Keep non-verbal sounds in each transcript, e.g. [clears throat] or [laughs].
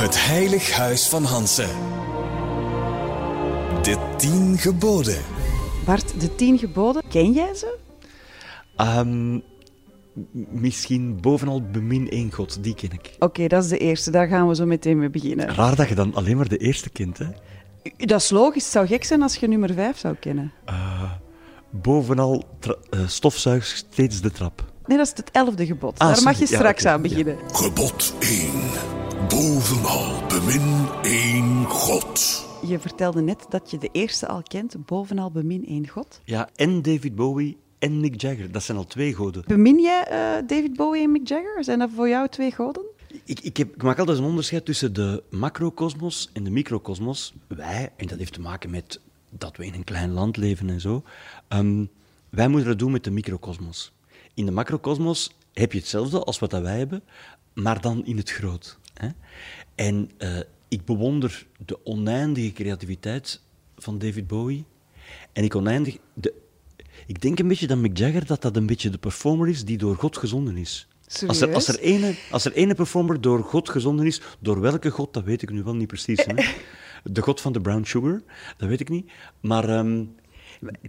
Het Heilig Huis van Hansen. De tien geboden. Bart, de tien geboden, ken jij ze? Ehm, misschien bovenal bemin één God, die ken ik. Oké, dat is de eerste. Daar gaan we zo meteen mee beginnen. Raar dat je dan alleen maar de eerste kent, hè? Dat is logisch. Het zou gek zijn als je nummer vijf zou kennen. Bovenal tra- eh, stofzuig steeds de trap. Nee, dat is het elfde gebod. Ah, Daar mag je. Ja, straks aan beginnen. Gebod 1. Bovenal bemin één God. Je vertelde net dat je de eerste al kent, bovenal bemin één God. Ja, en David Bowie en Mick Jagger. Dat zijn al twee goden. Bemin jij eh, David Bowie en Mick Jagger? Zijn dat voor jou twee goden? Ik, ik, heb, ik maak altijd een onderscheid tussen de macrocosmos en de microcosmos. Wij, en dat heeft te maken met dat we in een klein land leven en zo, ehm, wij moeten het doen met de microcosmos. In de macrocosmos heb je hetzelfde als wat dat wij hebben, maar dan in het groot. Hè? En eh, ik bewonder de oneindige creativiteit van David Bowie. En ik oneindig... De, ik denk een beetje dat Mick Jagger dat dat een beetje de performer is die door God gezonden is. Als er, als, er ene, als er ene performer door God gezonden is, door welke God, dat weet ik nu wel niet precies. Hè? [laughs] De God van de brown sugar, dat weet ik niet. Maar ehm,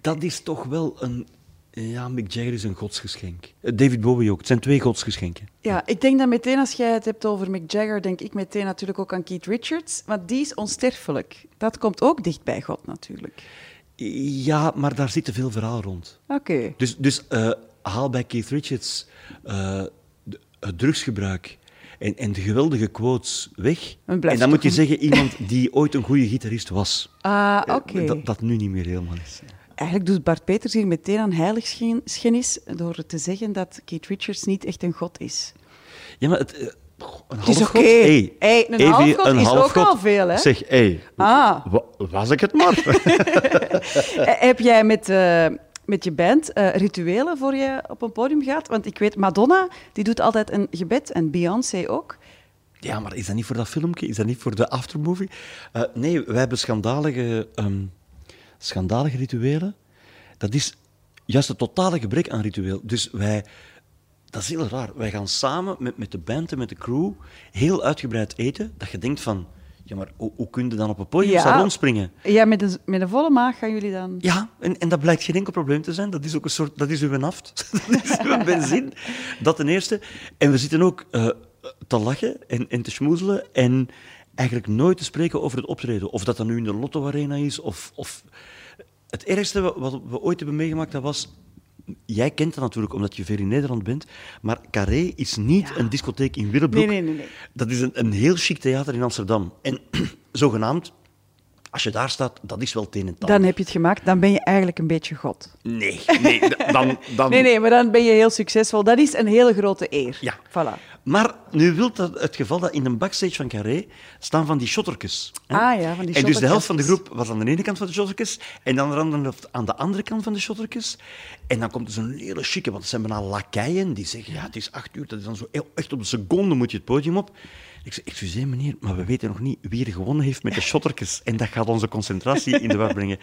dat is toch wel een... Ja, Mick Jagger is een godsgeschenk. Eh, David Bowie ook. Het zijn twee godsgeschenken. Ja, ik denk dat meteen als jij het hebt over Mick Jagger, denk ik meteen natuurlijk ook aan Keith Richards. Want die is onsterfelijk. Dat komt ook dicht bij God natuurlijk. Ja, maar daar zit te veel verhaal rond. Oké. Dus, dus eh, haal bij Keith Richards eh, het drugsgebruik en, en de geweldige quotes weg. En dan moet je zeggen iemand die ooit een goede gitarist was. Ah, oké. Dat, dat nu niet meer helemaal is. Eigenlijk doet Bart Peters hier meteen aan heiligschennis door te zeggen dat Keith Richards niet echt een god is. Ja, maar het, eh, een Het is. Hey, Hey, een halfgod is ook halfgod. al veel, hè? Zeg, hé, Ah. wa- was ik het maar? [laughs] Heb jij met, eh, met je band eh, rituelen voor je op een podium gaat? Want ik weet, Madonna die doet altijd een gebed en Beyoncé ook. ja, maar is dat niet voor dat filmpje? Is dat niet voor de aftermovie? Eh, nee, wij hebben schandalige, ehm, schandalige rituelen. Dat is juist het totale gebrek aan ritueel. Dus wij... Dat is heel raar. Wij gaan samen met, met de band en met de crew heel uitgebreid eten. Dat je denkt van... Ja, maar hoe, hoe kun je dan op een podium Ja. staan rondspringen? Ja, met een, met een volle maag gaan jullie dan... Ja, en, en dat blijkt geen enkel probleem te zijn. Dat is ook een soort, dat is uw naft. [laughs] dat is uw [laughs] benzine. Dat ten eerste. En we zitten ook eh, te lachen en, en te schmoezelen en eigenlijk nooit te spreken over het optreden. Of dat dan nu in de Lotto Arena is, of... of... Het ergste wa- wat we ooit hebben meegemaakt, dat was... Jij kent dat natuurlijk, omdat je veel in Nederland bent, maar Carré is niet Ja. een discotheek in Willebroek. Nee, nee, nee, nee. Dat is een, een heel chic theater in Amsterdam. En [clears throat] zogenaamd, als je daar staat, dat is wel het een en het. Dan heb je het gemaakt, dan ben je eigenlijk een beetje god. Nee, nee, [laughs] dan... dan... Nee, nee, maar dan ben je heel succesvol. Dat is een hele grote eer. Ja. Voilà. Maar nu wil dat het geval dat in de backstage van Carré staan van die shotterkes. hè? Ah ja, van die En dus de helft van de groep was aan de ene kant van de shotterkes en de andere helft aan de andere kant van de shotterkes. En dan komt er zo'n hele chique, want het zijn bijna lakeien, die zeggen, ja, het is acht uur, dat is dan zo echt op de seconde moet je het podium op. Ik zeg, excuseer meneer, maar we weten nog niet wie er gewonnen heeft met de shotterkes. En dat gaat onze concentratie in de war brengen.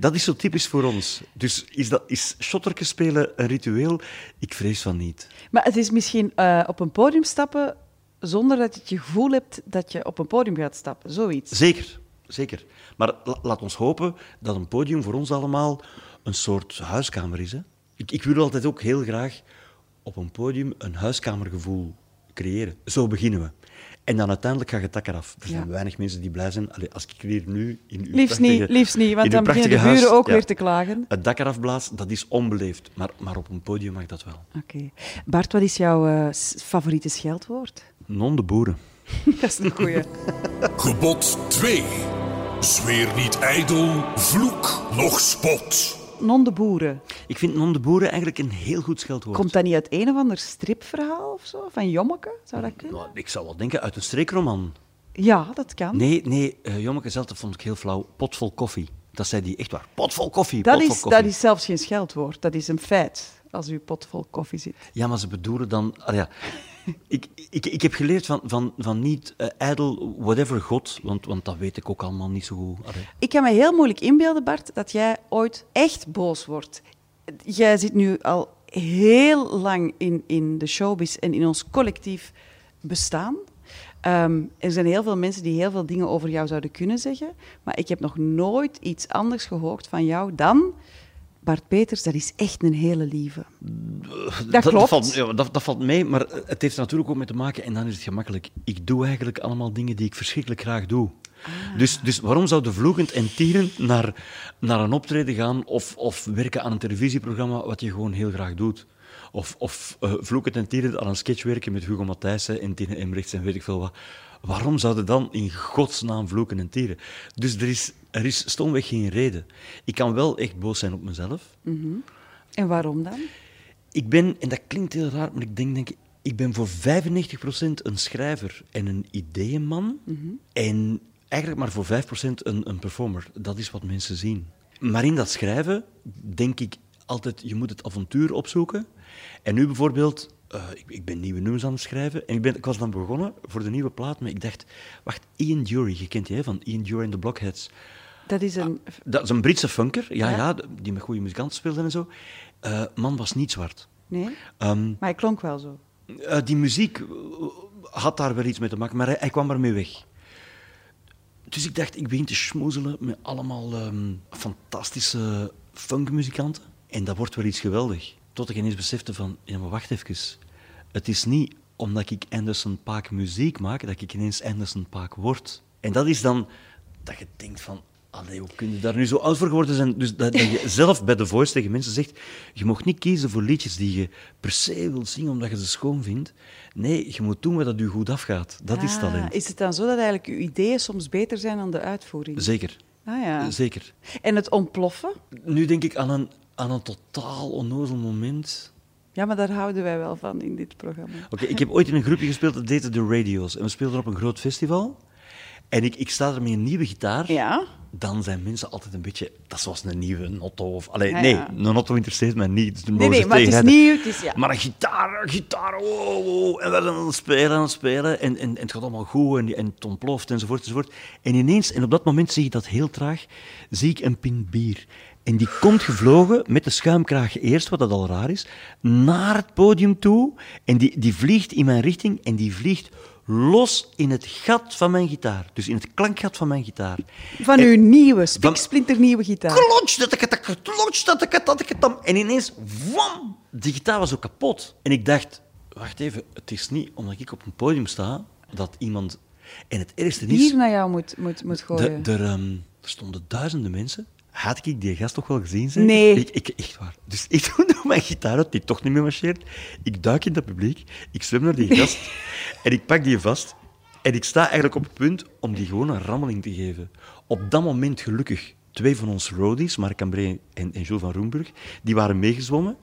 Dat is zo typisch voor ons. Dus is, dat, is shotterkes spelen een ritueel? Ik vrees van niet. Maar het is misschien eh, op een podium stappen zonder dat je het gevoel hebt dat je op een podium gaat stappen. Zoiets. Zeker, zeker. Maar la- laat ons hopen dat een podium voor ons allemaal een soort huiskamer is. Hè? Ik, ik wil altijd ook heel graag op een podium een huiskamergevoel creëren. Zo beginnen we. En dan uiteindelijk gaat het dak eraf. Er zijn Ja. weinig mensen die blij zijn. Allee, als ik hier nu in uw Liefst prachtige- niet, liefst niet, want dan beginnen de prachtige buren ook ja, weer te klagen. Het dak eraf blaast, dat is onbeleefd. Maar, maar op een podium mag dat wel. Oké. Bart, wat is jouw eh, favoriete scheldwoord? Non de boeren. [laughs] dat is een goeie. [laughs] Gebod 2. Zweer niet ijdel, vloek noch spot. Non de boeren. Ik vind non de boeren eigenlijk een heel goed scheldwoord. Komt dat niet uit een of ander stripverhaal of zo? Van Jommeke? Zou dat kunnen? Nou, ik zou wel denken uit een streekroman. Ja, dat kan. Nee, nee, uh, Jommeke zelf dat vond ik heel flauw. Potvol koffie. Dat zei die echt waar. Potvol koffie, dat, potvol is, koffie. dat is zelfs geen scheldwoord. Dat is een feit. Als u pot vol koffie zit. Ja, maar ze bedoelen dan... ah ja, ik, ik, ik heb geleerd van, van, van niet uh, ijdel, whatever God, want, want dat weet ik ook allemaal niet zo goed. Ik kan me heel moeilijk inbeelden, Bart, dat jij ooit echt boos wordt. Jij zit nu al heel lang in, in de showbiz en in ons collectief bestaan. Ehm, er zijn heel veel mensen die heel veel dingen over jou zouden kunnen zeggen, maar ik heb nog nooit iets anders gehoord van jou dan... Bart Peters, dat is echt een hele lieve. Dat, klopt. valt, ja, dat, dat valt mee, maar het heeft er natuurlijk ook mee te maken, en dan is het gemakkelijk. Ik doe eigenlijk allemaal dingen die ik verschrikkelijk graag doe. Dus, dus waarom zouden vloekend en tieren naar, naar een optreden gaan of, of werken aan een televisieprogramma wat je gewoon heel graag doet? Of, of uh, vloekend en tierend aan een sketch werken met Hugo Matthijssen en Tine Emrechts en weet ik veel wat. Waarom zouden dan in godsnaam vloeken en tieren? Dus er is, er is stomweg geen reden. Ik kan wel echt boos zijn op mezelf. En waarom dan? Ik ben, en dat klinkt heel raar, maar ik denk, denk ik, ik ben voor 95% een schrijver en een ideeënman. En eigenlijk maar voor 5% een, een performer. Dat is wat mensen zien. Maar in dat schrijven denk ik altijd, je moet het avontuur opzoeken. En nu bijvoorbeeld, eh, ik, ik ben nieuwe nummers aan het schrijven. En ik, ben, ik was dan begonnen voor de nieuwe plaat, maar ik dacht, wacht, Ian Dury, je kent die hè, van Ian Dury en de Blockheads. Dat is een... Dat is een Britse funker, ja, Ja. ja. die met goede muzikanten speelde en zo. Eh, man was niet zwart. Nee? Ehm, Maar hij klonk wel zo. eh, die muziek had daar wel iets mee te maken, maar hij, hij kwam ermee weg. Dus ik dacht, ik begin te schmoezelen met allemaal ehm, fantastische funkmuzikanten. En dat wordt wel iets geweldig. Tot ik ineens besefte van, ja maar wacht even. Het is niet omdat ik Anderson Paak muziek maak, dat ik ineens Anderson Paak word. En dat is dan dat je denkt van, allee, hoe kun je daar nu zo oud voor geworden zijn? Dus dat, dat je [laughs] zelf bij The Voice tegen mensen zegt, je mag niet kiezen voor liedjes die je per se wilt zingen omdat je ze schoon vindt. Nee, je moet doen wat dat je goed afgaat. Dat is Ah, talent. Is het dan zo dat eigenlijk uw ideeën soms beter zijn dan de uitvoering? Zeker. Ah ja. Zeker. En het ontploffen? Nu denk ik aan een, aan een totaal onnozel moment. Ja, maar daar houden wij wel van in dit programma. Oké, ik heb ooit in een groepje gespeeld, dat heette The Radios. En we speelden op een groot festival. En ik, ik sta er met een nieuwe gitaar. Ja? Dan zijn mensen altijd een beetje... Dat is zoals een nieuwe Notto. Of, allee, Ja, nee, ja. een Notto interesseert mij niet. Dus Nee, nee, maar het is nieuw. Het is, ja. Maar een gitaar, een gitaar, wow, wow. En we zijn aan het spelen, aan het spelen. En, en, en het gaat allemaal goed en, en het ontploft enzovoort, enzovoort. En ineens, en op dat moment zie ik dat heel traag, zie ik een pint bier. En die komt gevlogen met de schuimkraag eerst, wat dat al raar is, naar het podium toe. En die, die vliegt in mijn richting en die vliegt los in het gat van mijn gitaar. Dus in het klankgat van mijn gitaar. Van En- uw nieuwe, spiksplinternieuwe gitaar. Klotsch, dat ik het, klotsch, dat ik het, dat ik het. En ineens, wam, die gitaar was ook kapot. En ik dacht, wacht even, het is niet omdat ik op een podium sta, dat iemand... En het ergste is, Hier naar jou moet, moet, moet de, gooien. er, ehm, er stonden duizenden mensen. Had ik die gast toch wel gezien zijn? Nee. Ik, ik, echt waar. Dus ik [laughs] doe mijn gitaar uit, die toch niet meer marcheert. Ik duik in dat publiek, ik zwem naar die gast [laughs] en ik pak die vast. En ik sta eigenlijk op het punt om die gewoon een rammeling te geven. Op dat moment gelukkig twee van ons roadies, Marc Cambré en, en Jules van Roenburg, die waren meegezwommen.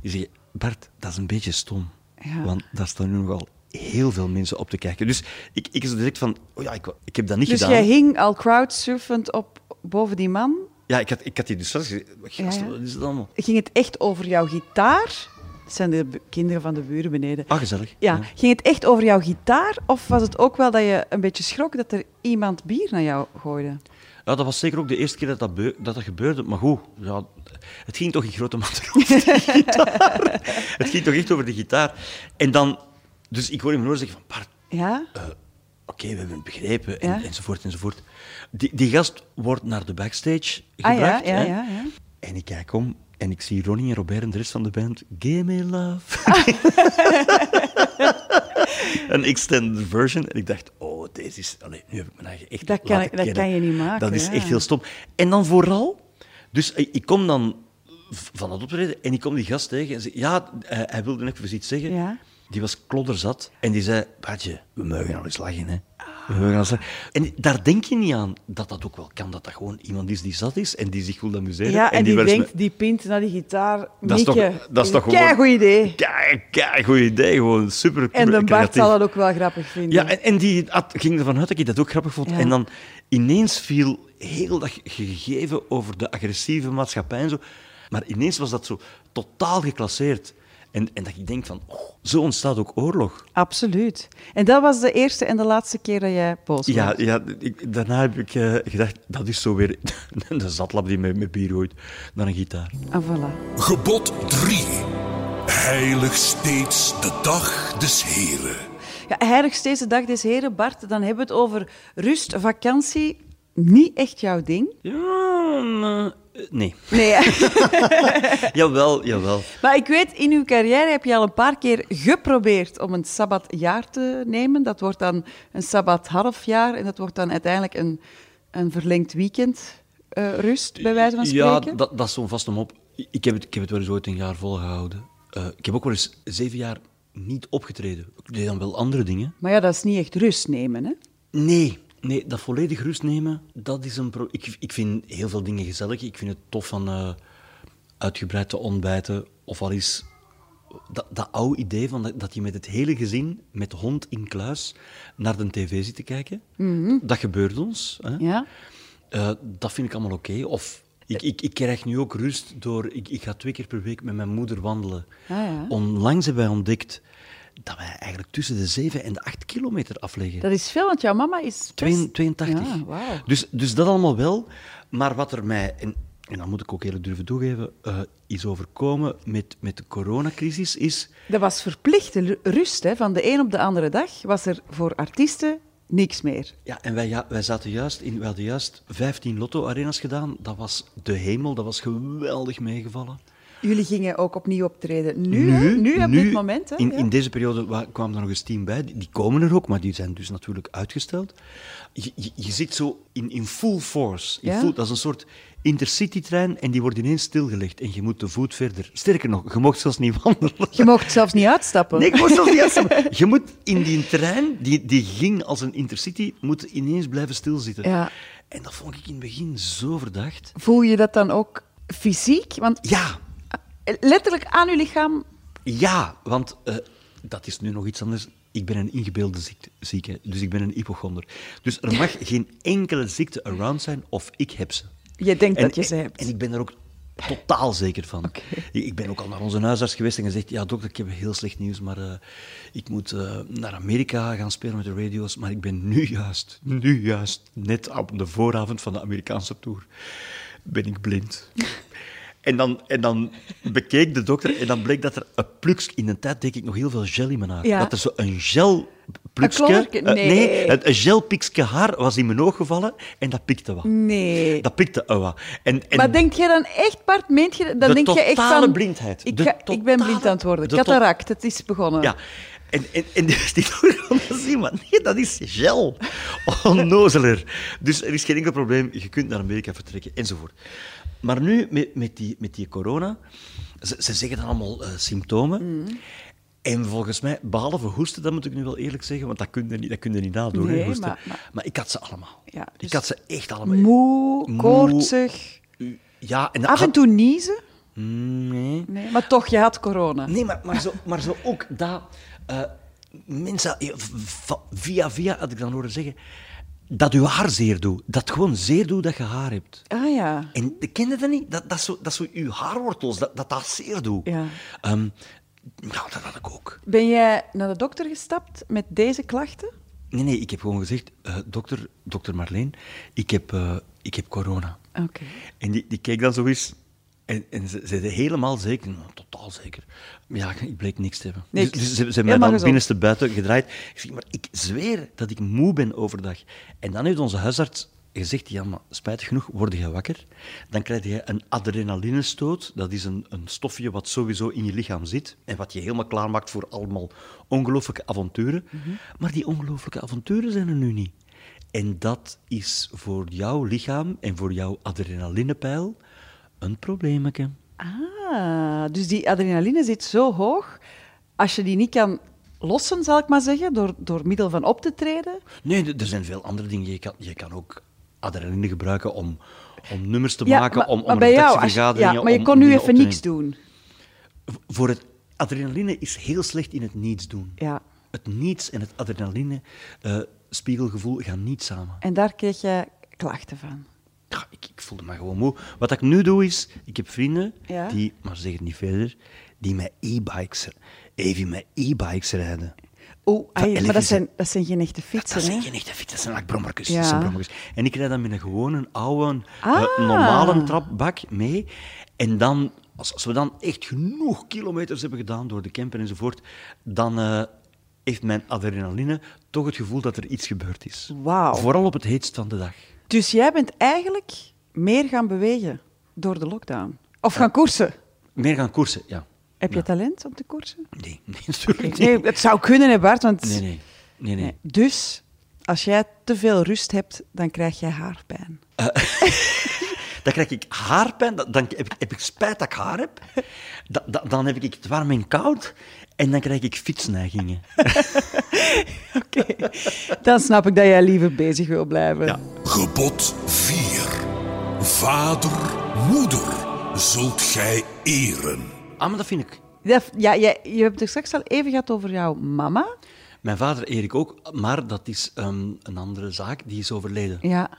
Die zeggen, Bart, dat is een beetje stom. Ja. Want daar staan nu nogal heel veel mensen op te kijken. Dus ik, ik is direct van, oh ja, ik, ik heb dat niet dus gedaan. jij hing al crowdsurfend op boven die man. Ja, ik had, ik had die dus gezegd. Wat is dat allemaal? Ging het echt over jouw gitaar? Dat zijn de kinderen van de buren beneden. Ah, gezellig. Ja, ging het echt over jouw gitaar? Of was het ook wel dat je een beetje schrok dat er iemand bier naar jou gooide? Ja, dat was zeker ook de eerste keer dat dat, dat, dat gebeurde. Maar goed, ja, het ging toch in grote mate [laughs] over die gitaar. Het ging toch echt over de gitaar. En dan... Dus ik hoor hem horen zeggen van... Bart, Ja? Oké, we hebben het begrepen. En, Ja. Enzovoort, enzovoort. Die, die gast wordt naar de backstage Ah gebracht. ja, ja, ja. En ik kijk om en ik zie Ronnie en Robert en de rest van de band. Give me love. [laughs] een extended version. En ik dacht, oh, deze is... Allee, nu heb ik mijn eigen echt Dat kan ik- dat kan je niet maken, Dat is echt heel stom. En dan vooral... Dus ik ik kom dan van het optreden en ik kom die gast tegen en zeg, ja, hij, hij wilde even iets zeggen. Die was klodderzat en die zei, Bartje, we mogen al eens lachen, hè. We mogen al eens lachen. En daar denk je niet aan dat dat ook wel kan, dat dat gewoon iemand is die zat is en die zich wil amuseren. Ja, en die eens denkt, die pint naar die gitaar. Dat is toch- dat is toch gewoon- goed idee. Kei, goed idee, gewoon super En de Bart zal dat ook wel grappig vinden. Ja, en, en die had- ging ervan uit dat ik dat ook grappig vond. Ja. En dan ineens viel heel dat gegeven over de agressieve maatschappij en zo. Maar ineens was dat zo totaal geclasseerd. En, en dat ik denk van, oh, zo ontstaat ook oorlog. Absoluut. En dat was de eerste en de laatste keer dat jij boos was. Ja, ja ik, daarna heb ik eh, gedacht, dat is zo weer [laughs] de zatlap die met, met bier gooit naar een gitaar. En voilà. Gebod 3. Heilig steeds de dag des Heren. Ja, heiligste dag des heren, Bart, dan hebben we het over rust, vakantie. Niet echt jouw ding. Ja, eh, nee. Nee, [laughs] jawel, jawel. maar ik weet, in uw carrière heb je al een paar keer geprobeerd om een sabbatjaar te nemen. Dat wordt dan een sabbat halfjaar en dat wordt dan uiteindelijk een, een verlengd weekend eh, rust, bij wijze van Ja, spreken. dat, dat is zo'n vast om op. Ik heb, het, ik heb het wel eens ooit een jaar volgehouden. Eh, ik heb ook wel eens zeven jaar niet opgetreden. Ik deed dan wel andere dingen. Maar ja, dat is niet echt rust nemen, hè? Nee, nee dat volledig rust nemen, dat is een pro ik, ik vind heel veel dingen gezellig. Ik vind het tof van eh, uitgebreid te ontbijten. Of al is dat, dat oude idee van dat, dat je met het hele gezin, met hond in kluis, naar de tv zit te kijken. Dat gebeurt ons. Hè? Ja. Eh, dat vind ik allemaal oké. Of ik, ik, ik krijg nu ook rust door... Ik, ik ga twee keer per week met mijn moeder wandelen. Ah, ja. Onlangs hebben wij ontdekt dat wij eigenlijk tussen de 7 en de 8 kilometer afleggen. Dat is veel, want jouw mama is... best- 82. Ja, wauw. dus, dus dat allemaal wel. Maar wat er mij, en, en dat moet ik ook eerlijk durven toegeven, eh, is overkomen met, met de coronacrisis, is... Dat was verplichte rust, hè. Van de een op de andere dag was er voor artiesten niks meer. Ja, en wij, ja, wij zaten juist in, wij hadden juist 15 lotto-arenas gedaan. Dat was de hemel, dat was geweldig meegevallen. Jullie gingen ook opnieuw optreden. Nu, hè? nu, op dit moment. Hè? In, in deze periode wa- kwamen er nog eens tien bij. Die, die komen er ook, maar die zijn dus natuurlijk uitgesteld. Je, je, je zit zo in, in full force. In Ja. full- dat is een soort intercity-trein en die wordt ineens stilgelegd. En je moet te voet verder. Sterker nog, je mocht zelfs niet wandelen. Je mocht zelfs niet uitstappen. Nee, ik moest zelfs niet uitstappen. [laughs] Je moet in die trein, die, die ging als een intercity, moet ineens blijven stilzitten. Ja. En dat vond ik in het begin zo verdacht. Voel je dat dan ook fysiek? Want Ja, letterlijk aan je lichaam... Ja, want eh, dat is nu nog iets anders. Ik ben een ingebeelde ziekte, zieke, dus ik ben een hypochonder. Dus er mag [laughs] geen enkele ziekte around zijn of ik heb ze. Je denkt En, dat je ze hebt. En ik ben er ook totaal zeker van. Ik, ik ben ook al naar onze huisarts geweest en gezegd, ja dokter, ik heb heel slecht nieuws, maar eh, ik moet eh, naar Amerika gaan spelen met de radio's, maar ik ben nu juist, nu juist, net op de vooravond van de Amerikaanse tour, ben ik blind. [laughs] En dan, en dan bekeek de dokter en dan bleek dat er een plukje... In een tijd deed ik nog heel veel gel in mijn haar. Ja. Dat er zo een gel... klonkerke? eh, Nee. een, een gelpikje haar was in mijn oog gevallen en dat pikte wat. Nee. Dat pikte eh, wat. En, en Maar denk je dan echt, Bart, meent je... Dan De denk je echt van... blindheid. Ik, De ik ben blind aan het worden. de Cataract, het is begonnen. Ja. En, en, en dus die zien, maar nee, dat is gel. Onnozeler. Dus er is geen enkel probleem. Je kunt naar Amerika vertrekken, enzovoort. Maar nu, met, met, die, met die corona, ze, ze zeggen dan allemaal eh, symptomen. Mm. En volgens mij, behalve hoesten, dat moet ik nu wel eerlijk zeggen, want dat kun je niet, dat kun je niet nadoen, Nee, hoesten. maar- maar- maar ik had ze allemaal. Ja, dus- Ik had ze echt allemaal. Moe, Moe. koortsig, Ja, en af en had- toe niezen. Nee. Nee, maar toch, je had corona. Nee, maar, maar, zo, maar zo ook dat eh, mensen eh, via via had ik dan horen zeggen dat uw haar zeer doet. Dat gewoon zeer doet dat je haar hebt. Ah ja. En ken je dat niet? Dat, dat, zo, dat zo uw haarwortels, dat dat, dat zeer doet. Ja. Ehm, ja, dat had ik ook. Ben jij naar de dokter gestapt met deze klachten? Nee, nee, ik heb gewoon gezegd, eh, dokter, dokter Marleen, ik heb, eh, ik heb corona. Oké. En die, die keek dan zo eens. En, en ze zeiden helemaal zeker, nou, totaal zeker. Ja, ik bleek niks te hebben. Dus, dus ze, hebben mij dan gezond. binnenste buiten gedraaid. Ik zeg, maar ik zweer dat ik moe ben overdag. En dan heeft onze huisarts gezegd, ja, maar spijtig genoeg word je wakker. Dan krijg je een adrenalinestoot. Dat is een, een stofje wat sowieso in je lichaam zit. En wat je helemaal klaarmaakt voor allemaal ongelooflijke avonturen. Mhm. Maar die ongelooflijke avonturen zijn er nu niet. En dat is voor jouw lichaam en voor jouw adrenalinepeil een probleemetje. Ah, dus die adrenaline zit zo hoog. Als je die niet kan lossen, zal ik maar zeggen, door, door middel van op te treden. Nee, er- zijn veel andere dingen. Je kan, je kan ook adrenaline gebruiken om, om nummers te Ja, maken, maar, om, om maar bij jou, als ja, maar je om- kon nu even niks doen. Voor het adrenaline is heel slecht in het niets doen. Ja. Het niets en het adrenaline eh, spiegelgevoel gaan niet samen. En daar kreeg je klachten van. Ja, ik, ik voelde me gewoon moe. Wat ik nu doe is, ik heb vrienden Ja. die, maar zeg het niet verder, die met e-bikes, even met e-bikes rijden. Oeh, ai, maar dat zijn, dat zijn geen echte fietsen, Dat zijn hè? geen echte fietsen, dat zijn like brommertjes. Ja. Dat zijn. En ik rijd dan met een gewone, oude, Ah. eh, normale trapbak mee. En dan, als, als we dan echt genoeg kilometers hebben gedaan door de camper enzovoort, dan, eh, heeft mijn adrenaline toch het gevoel dat er iets gebeurd is. Wauw. Vooral op het heetst van de dag. Dus jij bent eigenlijk meer gaan bewegen door de lockdown. Of gaan koersen. Meer gaan koersen, ja. Heb je Ja. talent om te koersen? Nee, [laughs] nee, natuurlijk niet. Nee, het zou kunnen, hè Bart, want... Nee, nee. nee, nee. Dus, als jij te veel rust hebt, dan krijg jij haarpijn. [laughs] Dan krijg ik haarpijn, dan dan heb ik, heb ik spijt dat ik haar heb. Da- da- dan heb ik het warm en koud. En dan krijg ik fietsneigingen. [laughs] Oké. Dan snap ik dat jij liever bezig wil blijven. Ja. Gebod 4. Vader, moeder zult gij eren. Ah, maar dat vind ik. Dat- Ja, jij, je hebt het straks al even gehad over jouw mama. Mijn vader Erik ook, maar dat is ehm, een andere zaak. Die is overleden. Ja.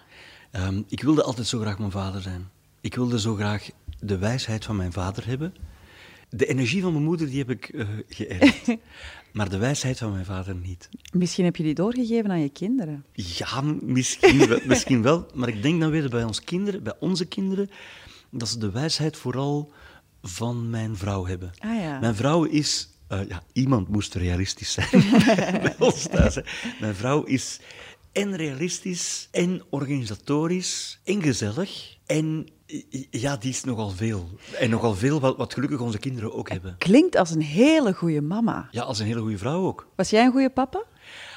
Ehm, ik wilde altijd zo graag mijn vader zijn. Ik wilde zo graag de wijsheid van mijn vader hebben. De energie van mijn moeder die heb ik eh geërfd. [laughs] maar de wijsheid van mijn vader niet. Misschien heb je die doorgegeven aan je kinderen. Ja, misschien wel, [laughs] misschien wel. Maar ik denk dan weer bij ons kinderen, bij onze kinderen, dat ze de wijsheid vooral van mijn vrouw hebben. Ah, ja. Mijn vrouw is... eh, ja, iemand moest realistisch zijn [laughs] bij ons thuis. hè. Mijn vrouw is en realistisch, en organisatorisch, en gezellig. En ja, die is nogal veel. En nogal veel wat, wat gelukkig onze kinderen ook hebben. Klinkt als een hele goede mama. Ja, als een hele goede vrouw ook. Was jij een goede papa?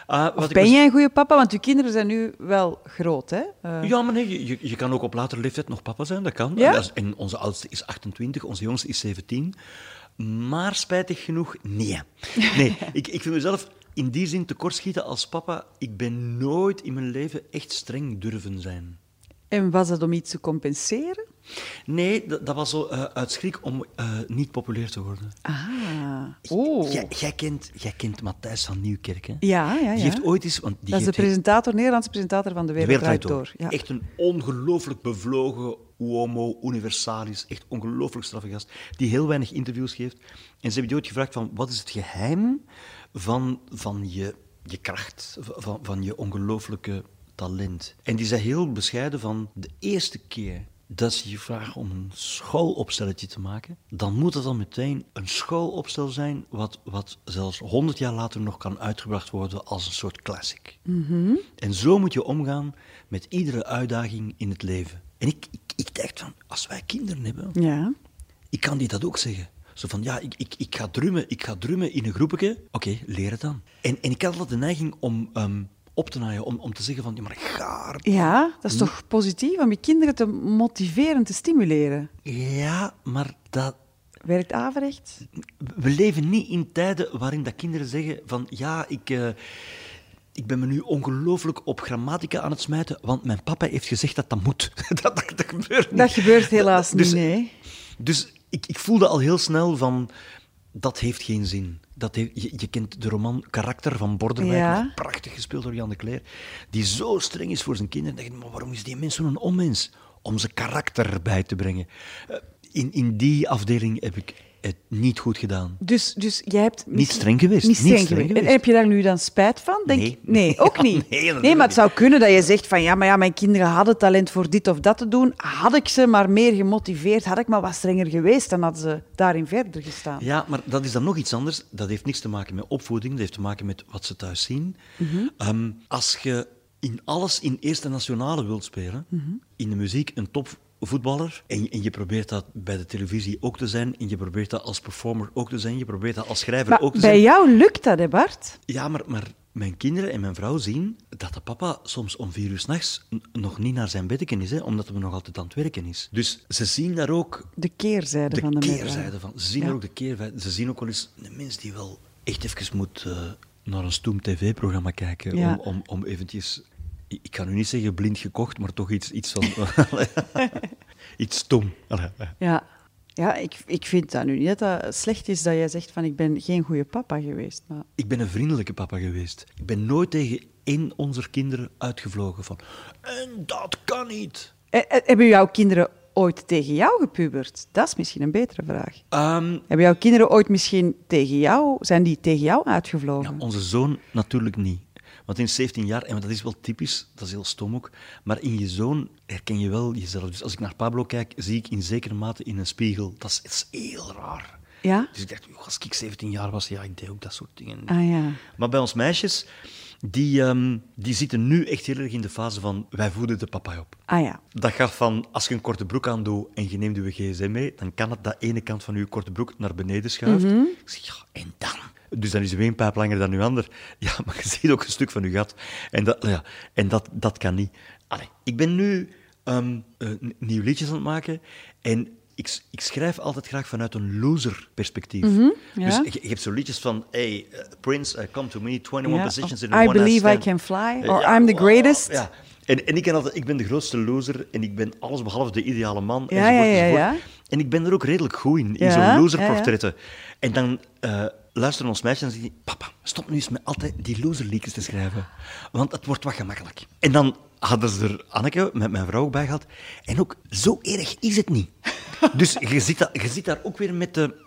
Ah, wat ben was- jij een goede papa? Want uw kinderen zijn nu wel groot, hè? Eh, Ja, maar nee, je- je, je kan ook op latere leeftijd nog papa zijn, dat kan. Ja? En onze oudste is 28, onze jongste is 17. Maar spijtig genoeg, nee. Nee, [laughs] ik, ik vind mezelf in die zin tekortschieten als papa. Ik ben nooit in mijn leven echt streng durven zijn. En was dat om iets te compenseren? Nee, dat, dat was zo eh, uit schrik om eh, niet populair te worden. Ah. Oh. Jij, kent, jij kent Matthijs van Nieuwkerk, hè? Ja, ja, ja. Die heeft ooit eens... Want die dat is de presentator, Nederlandse presentator van De De Wereld Door. Ja. Echt een ongelooflijk bevlogen uomo universalis. Echt ongelooflijk straffe gast. Die heel weinig interviews geeft. En ze hebben die ooit gevraagd van... Wat is het geheim van, van je, je kracht? Van, van je ongelooflijke talent? En die zei heel bescheiden van... De eerste keer dat ze je vragen om een schoolopstelletje te maken, dan moet dat dan meteen een schoolopstel zijn wat, wat zelfs honderd jaar later nog kan uitgebracht worden als een soort classic. En zo moet je omgaan met iedere uitdaging in het leven. En ik, ik, ik dacht van, als wij kinderen hebben, Ja. ik kan die dat ook zeggen. Zo van, ja, ik, ik, ik, ga, drummen, ik ga drummen in een groepje. Oké, leer het dan. En, en ik had altijd de neiging om ehm, op te naaien, om, om te zeggen van, ja, maar ga er Ja, dat is toch positief om je kinderen te motiveren, te stimuleren. Ja, maar dat, Werkt averechts? we leven niet in tijden waarin dat kinderen zeggen van ja, ik, eh, ik ben me nu ongelooflijk op grammatica aan het smijten, want mijn papa heeft gezegd dat dat moet. [laughs] dat, dat, dat gebeurt niet. Dat gebeurt helaas Dus- niet, nee. Dus ik, ik voelde al heel snel van, dat heeft geen zin. Dat je, je kent de roman Karakter van Borderwijk, Ja. prachtig gespeeld door Jan de Cler, die zo streng is voor zijn kinderen. Dan denk je, maar waarom is die mens zo'n onmens? Om zijn karakter bij te brengen. Eh, In, in die afdeling heb ik het niet goed gedaan. Dus, dus jij hebt... Niet streng geweest, Niet niet streng, geweest. En heb je daar nu dan spijt van? Denk, Nee. nee, [laughs] ook niet. Nee, maar het zou kunnen dat je zegt van ja, maar ja, mijn kinderen hadden talent voor dit of dat te doen. Had ik ze maar meer gemotiveerd, had ik maar wat strenger geweest, dan hadden ze daarin verder gestaan. Ja, maar dat is dan nog iets anders. Dat heeft niks te maken met opvoeding, dat heeft te maken met wat ze thuis zien. Ehm, als je in alles in eerste nationale wilt spelen, in de muziek een topvoetballer, en, je- en je probeert dat bij de televisie ook te zijn, en je probeert dat als performer ook te zijn, je probeert dat als schrijver Maar ook te bij zijn. jou lukt dat, hè Bart? Ja, maar, maar mijn kinderen en mijn vrouw zien dat de papa soms om vier uur s'nachts nog niet naar zijn beddeken is, hè, omdat hij nog altijd aan het werken is. Dus ze zien daar ook De keerzijde de van de keerzijde van. Ze zien Ja. er ook de keerzijde. Ze zien ook wel eens een mens die wel echt even moet eh, naar een stoem tv-programma kijken. Ja. Om, om, om eventjes, ik kan nu niet zeggen blind gekocht, maar toch iets, iets van. [laughs] iets stom. Ja, ja ik, ik vind dat nu niet dat dat slecht is dat jij zegt van ik ben geen goede papa geweest. Maar... Ik ben een vriendelijke papa geweest. Ik ben nooit tegen één onze kinderen uitgevlogen van. En dat kan niet. Eh, eh, Hebben jouw kinderen ooit tegen jou gepubert? Dat is misschien een betere vraag. Ehm, Hebben jouw kinderen ooit misschien tegen jou, zijn die tegen jou uitgevlogen? Ja, onze zoon natuurlijk niet. Want is 17 jaar, en dat is wel typisch, dat is heel stom ook. Maar in je zoon herken je wel jezelf. Dus als ik naar Pablo kijk, zie ik in zekere mate in een spiegel. Dat is, heel raar. Ja? Dus ik dacht, als ik 17 jaar was, ja, ik deed ook dat soort dingen. Ah ja. Maar bij ons meisjes, die, ehm, die zitten nu echt heel erg in de fase van wij voeden de papa op. Ah ja. Dat gaat van, als je een korte broek aandoet en je neemt je gsm mee, dan kan het dat ene kant van je korte broek naar beneden schuift. Mhm. Ik zeg, ja, en dan? Dus dan is je een pijp langer dan je ander. Ja, maar je ziet ook een stuk van je gat. En dat, ja, en dat, dat kan niet. Allee, ik ben nu ehm eh, n- nieuw liedjes aan het maken en ik, ik schrijf altijd graag vanuit een loser-perspectief. Mhm, ja. Dus je, je hebt zo liedjes van, hey, eh, Prince, uh, come to me, 21 Ja, positions in I a one believe I can fly, Eh, or ja, I'm the wow, greatest. Ja. En, en ik, altijd, ik ben de grootste loser en ik ben alles behalve de ideale man. Ja, enzovoort, enzovoort. En ik ben er ook redelijk goed in, in zo'n loserportretten. En dan eh, luisteren ons meisjes en zeggen die, papa, stop nu eens met altijd die loserliedjes te schrijven. Want het wordt wat gemakkelijk. En dan hadden ze er Anneke, met mijn vrouw, ook bij gehad. En ook, zo erg is het niet. [laughs] dus je zit, da- je zit daar ook weer met de...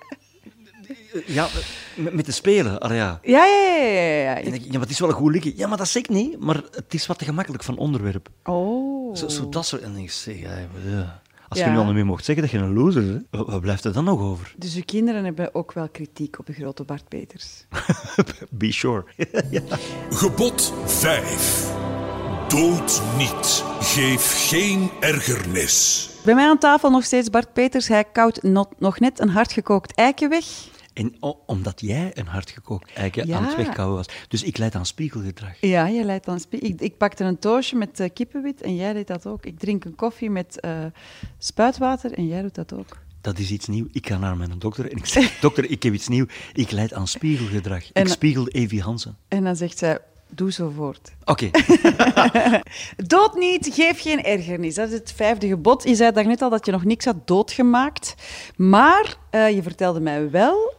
Ja, met, met de spelen. Allee, ja. Ja, ja, ja, ja, ja, En ja. dan denk ik, ja, maar het is wel een goed liedje. Ja, maar dat zeg ik niet. Maar het is wat te gemakkelijk van onderwerp. Oh. Zo, zo dat soort... En ik, zeg, ja. Als je nu al niet meer mocht zeggen dat je een loser bent, wat, blijft er dan nog over? Dus uw kinderen hebben ook wel kritiek op de grote Bart Peters. [laughs] Be sure. [laughs] ja. Gebod 5. Dood niet. Geef geen ergernis. Bij mij aan tafel nog steeds Bart Peters. Hij koudt not- nog net een hardgekookt eiken weg. En omdat jij een hardgekookt Ja. aan het wegkouwen was. Dus ik leid aan spiegelgedrag. Ja, je leidt dan spie- ik, ik pakte een toosje met eh, kippenwit en jij deed dat ook. Ik drink een koffie met eh, spuitwater en jij doet dat ook. Dat is iets nieuws. Ik ga naar mijn dokter en ik zeg, [laughs] dokter, ik heb iets nieuws. Ik leid aan spiegelgedrag. En- ik spiegel Evie Hansen. En dan zegt zij, doe zo voort. Oké. [laughs] Dood niet, geef geen ergernis. Dat is het vijfde gebod. Je zei daarnet al dat je nog niks had doodgemaakt. Maar eh, je vertelde mij wel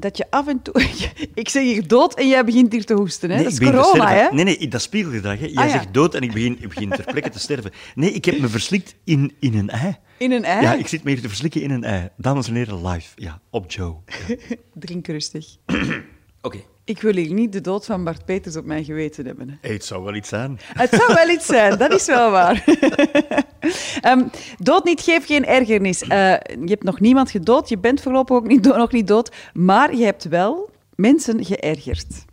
dat je af en toe... [laughs] ik zeg hier dood en jij begint hier te hoesten. Hè? dat is corona, hè? Nee, nee, dat spiegelgedrag. Hè. Jij Ah, ja. zegt dood en ik begin, ik begin ter plekke te sterven. Nee, ik heb me verslikt in, in een ei. In een ei? Ja, ik zit me hier te verslikken in een ei. Dames en heren, live. Ja, op Joe. Ja. [laughs] Drink rustig. [clears throat] Oké. Ik wil hier niet de dood van Bart Peters op mijn geweten hebben. Hey, het zou wel iets zijn. Het zou wel iets zijn, dat is wel waar. [laughs] Ehm, dood niet, geef geen ergernis. Eh, je hebt nog niemand gedood, je bent voorlopig ook niet nog niet dood, maar je hebt wel mensen geërgerd.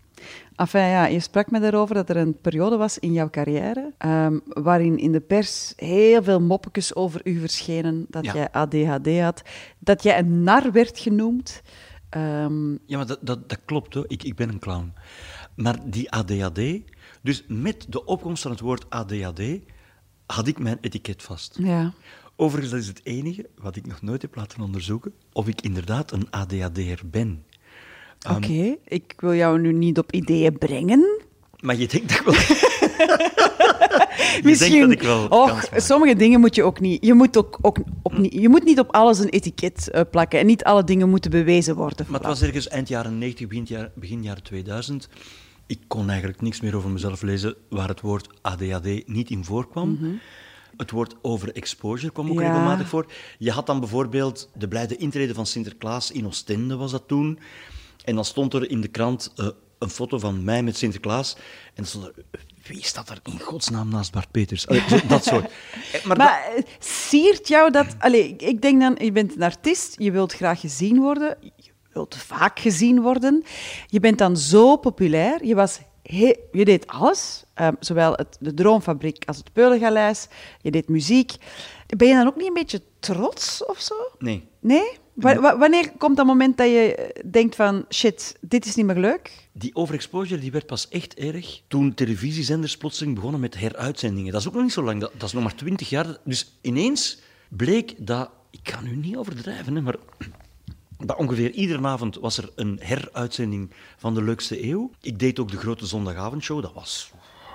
Enfin ja, je sprak me daarover dat er een periode was in jouw carrière ehm, waarin in de pers heel veel moppetjes over u verschenen, dat Ja. jij ADHD had, dat jij een nar werd genoemd. Ehm, Ja, maar dat, dat, dat klopt hoor. Ik, ik ben een clown. Maar die ADHD, dus met de opkomst van het woord ADHD, had ik mijn etiket vast. ja. Overigens, dat is het enige wat ik nog nooit heb laten onderzoeken, of ik inderdaad een ADHD'er ben. Ehm, Oké, ik wil jou nu niet op ideeën brengen. Maar je denkt dat wel... [laughs] [laughs] denkt dat ik wel Och, sommige dingen moet je ook niet. Je moet, ook, ook op, niet- je moet niet op alles een etiket eh, plakken. En niet alle dingen moeten bewezen worden. Maar het was ergens eind jaren 90, begin, jaar, begin jaren 2000. Ik kon eigenlijk niks meer over mezelf lezen waar het woord ADHD niet in voorkwam. Het woord overexposure kwam ook Mhm. Ja. regelmatig voor. Je had dan bijvoorbeeld de blijde intrede van Sinterklaas in Oostende, was dat toen. En dan stond er in de krant eh, een foto van mij met Sinterklaas. En dan stond er, wie staat er in godsnaam naast Bart Peters? Allee, zo- dat soort. [laughs] Eh, Maar, dat- Maar eh, siert jou dat... Allee, ik- denk dan, je bent een artiest, je wilt graag gezien worden, je wilt vaak gezien worden. Je bent dan zo populair, je, was he- je deed alles, ehm, zowel het, de Droomfabriek als het Peulengaleis, je deed muziek. Ben je dan ook niet een beetje trots of zo? nee. Nee? Wa- wa- wanneer komt dat moment dat je eh, denkt van, shit, dit is niet meer leuk? Die overexposure die werd pas echt erg toen televisiezenders plotseling begonnen met heruitzendingen. Dat is ook nog niet zo lang, dat, dat is nog maar twintig jaar. Dus ineens bleek dat, ik kan nu niet overdrijven, hè, maar dat ongeveer iedere avond was er een heruitzending van de leukste eeuw. Ik deed ook de grote zondagavondshow, dat was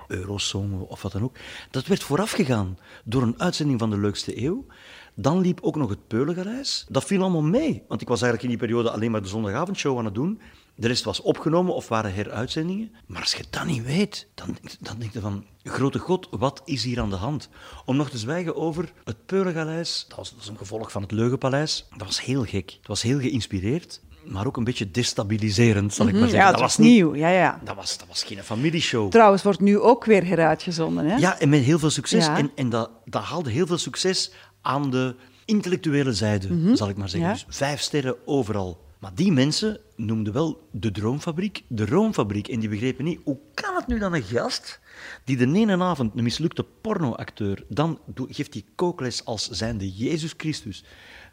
Eurosong of wat dan ook. Dat werd voorafgegaan door een uitzending van de leukste eeuw. Dan liep ook nog het Peulengaleis. Dat viel allemaal mee, want ik was eigenlijk in die periode alleen maar de zondagavondshow aan het doen. De rest was opgenomen of waren heruitzendingen. Maar als je dat niet weet, dan, dan denk je van... Grote god, wat is hier aan de hand? Om nog te zwijgen over het Peulengaleis. Dat was, dat was een gevolg van het Leugenpaleis. Dat was heel gek. Het was heel geïnspireerd, maar ook een beetje destabiliserend, zal ik maar zeggen. Mhm. Ja, het dat was niet, nieuw. Ja, ja. Dat was, dat was geen familieshow. Trouwens, wordt nu ook weer heruitgezonden. Hè? Ja, en met heel veel succes. Ja. En, en dat, dat haalde heel veel succes aan de intellectuele zijde, zal ik maar zeggen. Mhm. Ja. Dus vijf sterren overal. Maar die mensen noemden wel de Droomfabriek de Roomfabriek. En die begrepen niet, hoe kan het nu dan een gast die de ene avond een mislukte pornoacteur, dan geeft die kookles als zijnde Jezus Christus.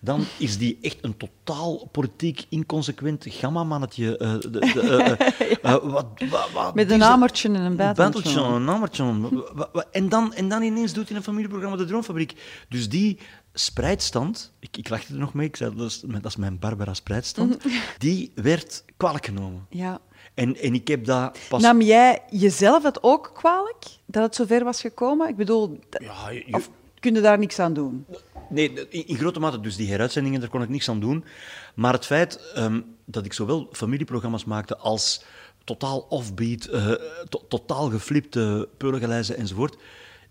Dan is die echt een totaal politiek inconsequent gammamannetje. [laughs] wat, wat- Met een hamertje en een buitentje. Banteltje, een hamertje. Wa- En dan, en dan ineens doet hij een familieprogramma De Droomfabriek. Dus die spreidstand, ik, ik lachte er nog mee, ik zei dat is, dat is mijn Barbara spreidstand, [laughs] die werd kwalijk genomen. Ja. En, en ik heb dat pas... Nam jij jezelf het ook kwalijk, dat het zover was gekomen? Ik bedoel, ja, je- of kun je daar niks aan doen? Nee, in, in grote mate, dus die heruitzendingen, daar kon ik niks aan doen. Maar het feit ehm, dat ik zowel familieprogramma's maakte als totaal offbeat, eh, to- totaal geflipte peulengelijzen enzovoort,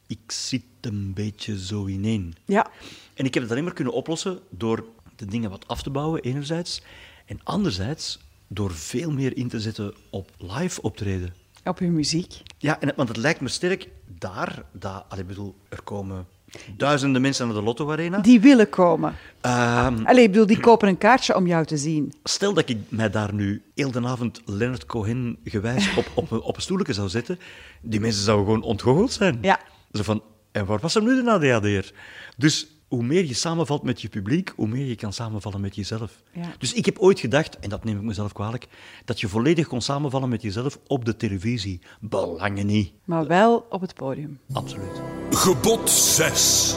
ik zit een beetje zo ineen. Ja. En ik heb het alleen maar kunnen oplossen door de dingen wat af te bouwen, enerzijds. En anderzijds door veel meer in te zetten op live optreden. Op je muziek. Ja, en, want het lijkt me sterk daar, dat, allee, bedoel, er komen duizenden mensen naar de Lotto Arena. Die willen komen. Ehm, Allee, ik bedoel, die kopen een kaartje om jou te zien. stel dat ik mij daar nu heel de avond Leonard Cohen gewijs op, op, een- op een stoelje zou zetten, die mensen zouden gewoon ontgoocheld zijn. Ja. Zo van, en waar was hem nu de ADHD'er? Dus hoe meer je samenvalt met je publiek, hoe meer je kan samenvallen met jezelf. Ja. Dus ik heb ooit gedacht, en dat neem ik mezelf kwalijk, dat je volledig kon samenvallen met jezelf op de televisie. Belangen niet. Maar wel op het podium. Absoluut. Gebod 6.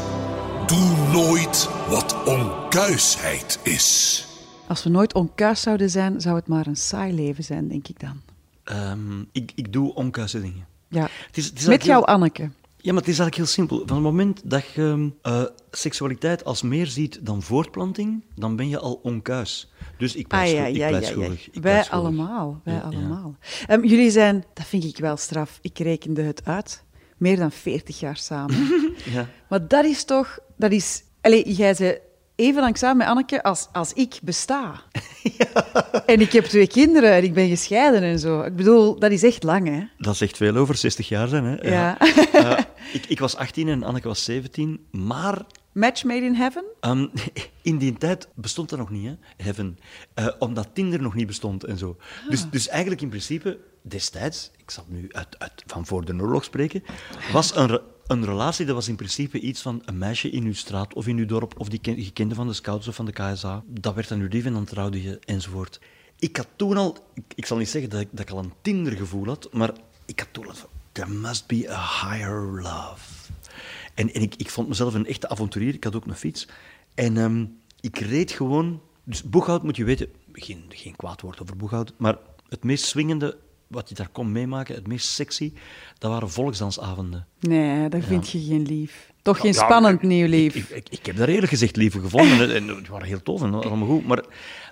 Doe nooit wat onkuisheid is. Als we nooit onkuis zouden zijn, zou het maar een saai leven zijn, denk ik dan. Ehm, ik, ik doe onkuise dingen. Ja. Het is, het is Met jou, heel- Anneke. Ja, maar het is eigenlijk heel simpel. Van het moment dat je eh, seksualiteit als meer ziet dan voortplanting, dan ben je al onkuis. Dus ik pleit, Ah, ja, ja, pleit ja, ja. schuldig. Ik Wij allemaal. Wij ja. allemaal. Ehm, jullie zijn, dat vind ik wel straf, ik rekende het uit, meer dan 40 jaar samen. [laughs] Ja. maar dat is toch, dat is, allez, jij zei even lang samen met Anneke als, als ik besta. [laughs] En ik heb twee kinderen en ik ben gescheiden en zo. Ik bedoel, dat is echt lang, hè? Dat zegt veel over 60 jaar zijn. Hè? Ja. [laughs] Eh, ik, ik was 18 en Anneke was 17, maar Match made in heaven? Ehm, [laughs] in die tijd bestond dat nog niet, hè, Heaven. Eh, omdat Tinder nog niet bestond en zo. Dus, dus eigenlijk in principe, destijds, ik zal nu uit, uit, van voor de oorlog spreken, was een, een relatie, dat was in principe iets van een meisje in uw straat of in uw dorp, of die ken, je kende van de scouts of van de KSA. Dat werd dan uw lief en dan trouwde je, enzovoort. Ik had toen al, ik, zal niet zeggen dat ik, dat ik al een Tinder-gevoel had, maar ik had toen al van, there must be a higher love. En, en ik, ik vond mezelf een echte avonturier. Ik had ook een fiets. En ehm, ik reed gewoon... Dus Boeghout moet je weten... Geen, geen kwaad woord over Boeghout. Maar het meest swingende wat je daar kon meemaken, het meest sexy, dat waren volksdansavonden. Nee, daar vind je geen lief. Toch geen Ja, spannend nieuw lief. Ik, ik, ik heb daar eerlijk gezegd lieve gevonden. en, en die waren heel tof en allemaal goed. Maar,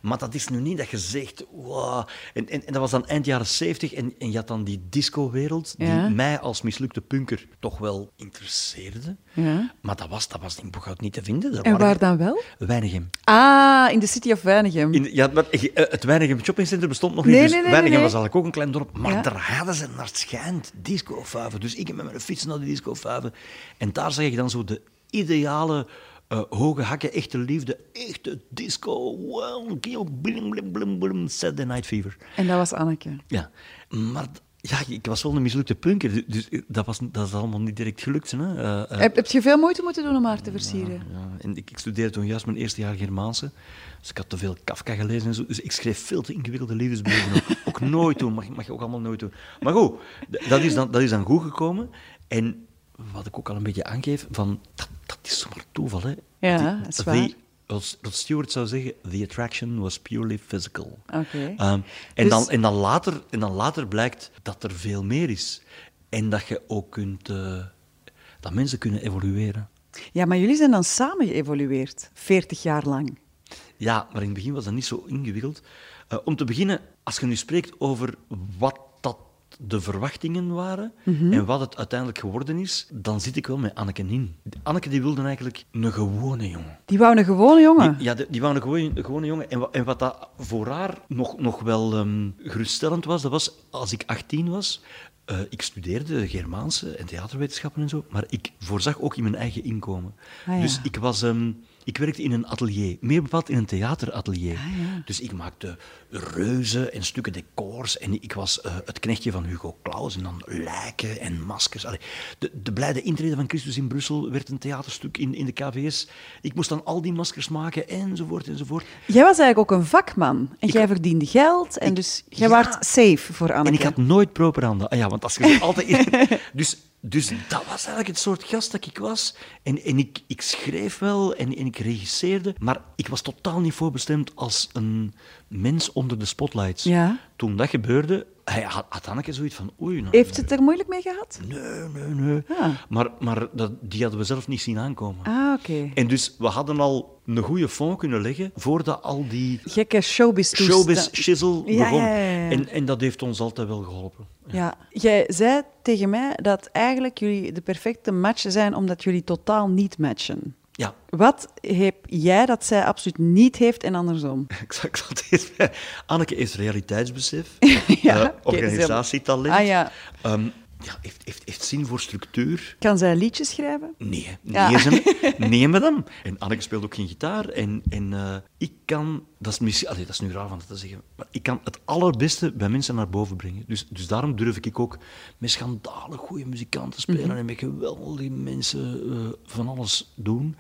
maar dat is nu niet dat je zegt... Wow. En, en, en dat was dan eind jaren zeventig. En, en je had dan die disco-wereld, die Ja. mij als mislukte punker toch wel interesseerde. Ja. Maar dat was, dat was in Boeghout niet te vinden. Daar En waar dan wel? Weinigem. Ah, in de City of Weinigem. In, ja, maar, eh, het Weinigem Shoppingcenter bestond nog niet. Nee, dus nee, nee, Weinigem nee, was eigenlijk ook een klein dorp. Maar Ja. daar hadden ze naar het schijnt discofaven. Dus ik heb met mijn fiets naar de discofaven. En daar zag ik dan zo de ideale eh, hoge hakken, echte liefde, echte disco. Wow, blim, blim, blim, blim, Saturday Night Fever. En dat was Anneke. Ja, maar ja, ik was wel een mislukte punker. du- Dus dat, was, dat is allemaal niet direct gelukt. Hè? Eh, eh, Heb, heb je veel moeite moeten doen om haar te versieren? ja, en ik, ik studeerde toen juist mijn eerste jaar Germaanse. Dus ik had te veel Kafka gelezen en zo. Dus ik schreef veel te ingewikkelde liefdesbrieven. ook, [laughs] ook nooit doen, mag, mag je ook allemaal nooit doen. Maar goed, dat is dan, dat is dan goed gekomen. En wat ik ook al een beetje aangeef, van, dat, dat is zomaar toeval. Hè. Ja, Die- dat is waar. Als Stewart zou zeggen, the attraction was purely physical. Oké. Ehm, en, Dus- dan, en, dan later, en dan later blijkt dat er veel meer is. En dat je ook kunt... eh, dat mensen kunnen evolueren. Ja, maar jullie zijn dan samen geëvolueerd, 40 jaar lang. Ja, maar in het begin was dat niet zo ingewikkeld. Eh, om te beginnen, als je nu spreekt over wat de verwachtingen waren Mhm. en wat het uiteindelijk geworden is, dan zit ik wel met Anneke in. Anneke die wilde eigenlijk een gewone jongen. Die wou een gewone jongen. Die, ja, die, die wou een gewone, een gewone jongen. En, en wat dat voor haar nog, nog wel ehm, geruststellend was, dat was als ik 18 was. eh, ik studeerde Germaanse en theaterwetenschappen en zo, maar ik voorzag ook in mijn eigen inkomen. Ah, ja. Dus ik was, ehm, Ik werkte in een atelier, meer bepaald in een theateratelier. Dus ik maakte reuzen en stukken decors. En ik was eh, het knechtje van Hugo Claus. En dan lijken en maskers. Allee, de, de blijde intrede van Christus in Brussel werd een theaterstuk in, in de KVS. Ik moest dan al die maskers maken, enzovoort, enzovoort. Jij was eigenlijk ook een vakman. En jij verdiende geld. En dus jij ja. waart safe voor Anneke. En ik had nooit proper handen. Ah ja, want als je altijd... [laughs] dus, dus dat was eigenlijk het soort gast dat ik was. En, en ik, ik schreef wel en, en ik regisseerde, maar ik was totaal niet voorbestemd als een mens onder de spotlights. Ja. Toen dat gebeurde, hij had, had Anneke zoiets van... Oei, nou, Heeft ze het er moeilijk mee gehad? Nee, nee, nee. Ah. Maar, maar dat, die hadden we zelf niet zien aankomen. Ah, oké. En dus we hadden al een goede fond kunnen leggen voordat al die Gekke showbiz showbiz shizzle Ja, begon. ja, ja, ja. En, en dat heeft ons altijd wel geholpen. Ja. Jij zei tegen mij dat eigenlijk jullie de perfecte match zijn omdat jullie totaal niet matchen. Ja, Wat heb jij dat zij absoluut niet heeft en andersom? [laughs] eerst bij- Anneke heeft realiteitsbesef, [laughs] Ja, oké, organisatietalent, Ah ja. ehm, ja, heeft, heeft, heeft zin voor structuur. Kan zij liedjes schrijven? Nee, Ja. ze, [laughs] nee madame. En Anneke speelt ook geen gitaar. En, en eh, ik kan, dat is, misschien, allee, dat is nu raar van te zeggen, maar ik kan het allerbeste bij mensen naar boven brengen. Dus, dus daarom durf ik ook met schandalig goede muzikanten spelen Mhm. en met geweldige mensen eh, van alles doen.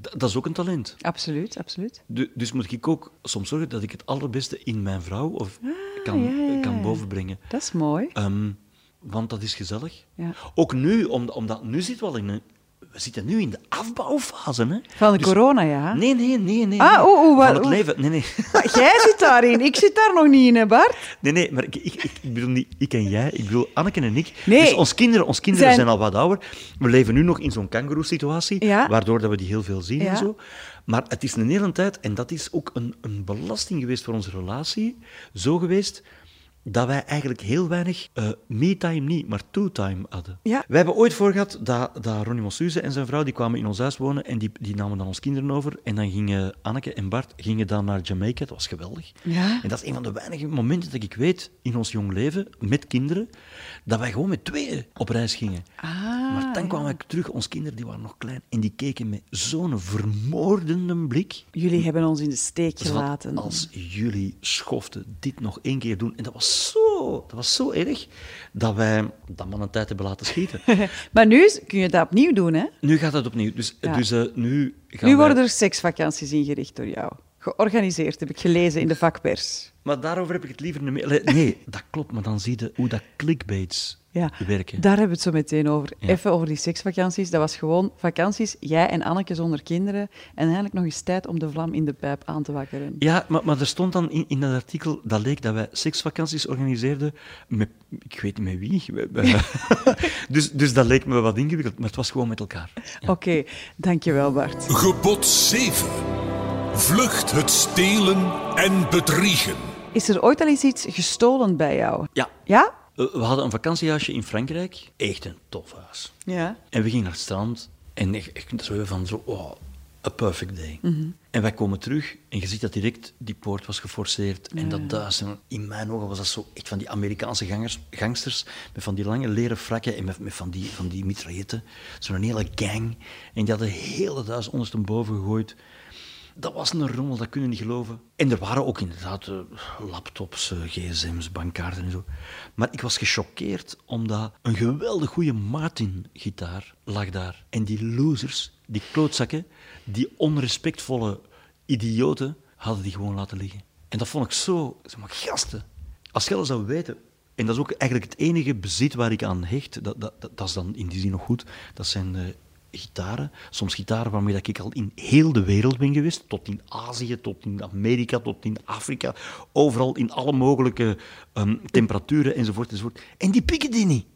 D- dat is ook een talent. Absoluut, absoluut. Du- dus moet ik ook soms zorgen dat ik het allerbeste in mijn vrouw of kan, Ah, ja, ja, ja. kan bovenbrengen. Dat is mooi. Ehm, want dat is gezellig. Ja. Ook nu, om- omdat nu zit wel in een, we zitten nu in de afbouwfase. Hè? Van de Dus- corona, ja. Nee, nee, nee. nee Ah, oeh, oeh, Van het oeh. leven. Nee, nee. Maar [laughs] jij zit daarin, ik zit daar nog niet in, hè Bart? Nee, nee, maar ik, ik, ik, ik bedoel niet ik en jij, ik bedoel Anneke en ik. Nee. Dus ons kinderen, ons kinderen Zijn- zijn... al wat ouder. We leven nu nog in zo'n kangoeroe-situatie, Ja. waardoor dat we die heel veel zien Ja. en zo. Maar het is een hele tijd, en dat is ook een, een belasting geweest voor onze relatie, zo geweest dat wij eigenlijk heel weinig eh me-time niet, maar to-time hadden. Ja. Wij hebben ooit voor gehad dat, dat Ronnie Mossuze en zijn vrouw die kwamen in ons huis wonen en die, die namen dan ons kinderen over. En dan gingen Anneke en Bart gingen dan naar Jamaica. Dat was geweldig. Ja. En dat is een van de weinige momenten dat ik weet in ons jong leven, met kinderen, dat wij gewoon met tweeën op reis gingen. Ah, maar dan kwamen ik terug, onze kinderen die waren nog klein, en die keken met zo'n vermoordende blik. Jullie hebben ons in de steek gelaten. Als jullie schoften dit nog één keer doen, en dat was zo, dat was zo erg, dat wij dat man een tijd hebben laten schieten. [laughs] Maar nu kun je dat opnieuw doen, hè? nu gaat het opnieuw. Dus, Ja. dus eh, nu gaan Nu wij- worden er seksvakanties ingericht door jou. Georganiseerd, heb ik gelezen in de vakpers. Maar daarover heb ik het liever niet meer. Nee, dat klopt, maar dan zie je hoe dat clickbaits Ja, werken. daar hebben we het zo meteen over. Ja. Even over die seksvakanties. Dat was gewoon vakanties, jij en Anneke zonder kinderen. En eigenlijk nog eens tijd om de vlam in de pijp aan te wakkeren. Ja, maar, maar er stond dan in, in dat artikel, dat leek dat wij seksvakanties organiseerden met, ik weet niet met wie. [laughs] Dus, dus dat leek me wat ingewikkeld, maar het was gewoon met elkaar. Ja. Oké, dankjewel Bart. Gebod 7. Vlucht het stelen en bedriegen. Is er ooit al eens iets gestolen bij jou? Ja, Ja? Eh, we hadden een vakantiehuisje in Frankrijk. Echt een tof huis. Ja. En we gingen naar het strand en ik, ik kunt zo van zo, oh, a perfect day. En wij komen terug en je ziet dat direct die poort was geforceerd. En dat en in mijn ogen was dat zo echt van die Amerikaanse gangers, gangsters met van die lange leren frakken en met, met van die, van die mitrailletten. Zo'n hele gang. En die hadden heel het huis ondersteboven gegooid. Dat was een rommel, dat kunnen niet geloven. En er waren ook inderdaad eh, laptops, eh, gsm's, bankkaarten en zo. Maar ik was gechoqueerd omdat een geweldig goede Martin-gitaar lag daar. En die losers, die klootzakken, die onrespectvolle idioten, hadden die gewoon laten liggen. En dat vond ik zo... Zeg maar, gasten, als dat zou weten... En dat is ook eigenlijk het enige bezit waar ik aan hecht. Dat, dat, dat, dat is dan in die zin nog goed. Dat zijn de gitaren. Soms gitaren waarmee dat ik al in heel de wereld ben geweest. Tot in Azië, tot in Amerika, tot in Afrika. Overal in alle mogelijke ehm, temperaturen enzovoort, enzovoort. En die pikken die niet.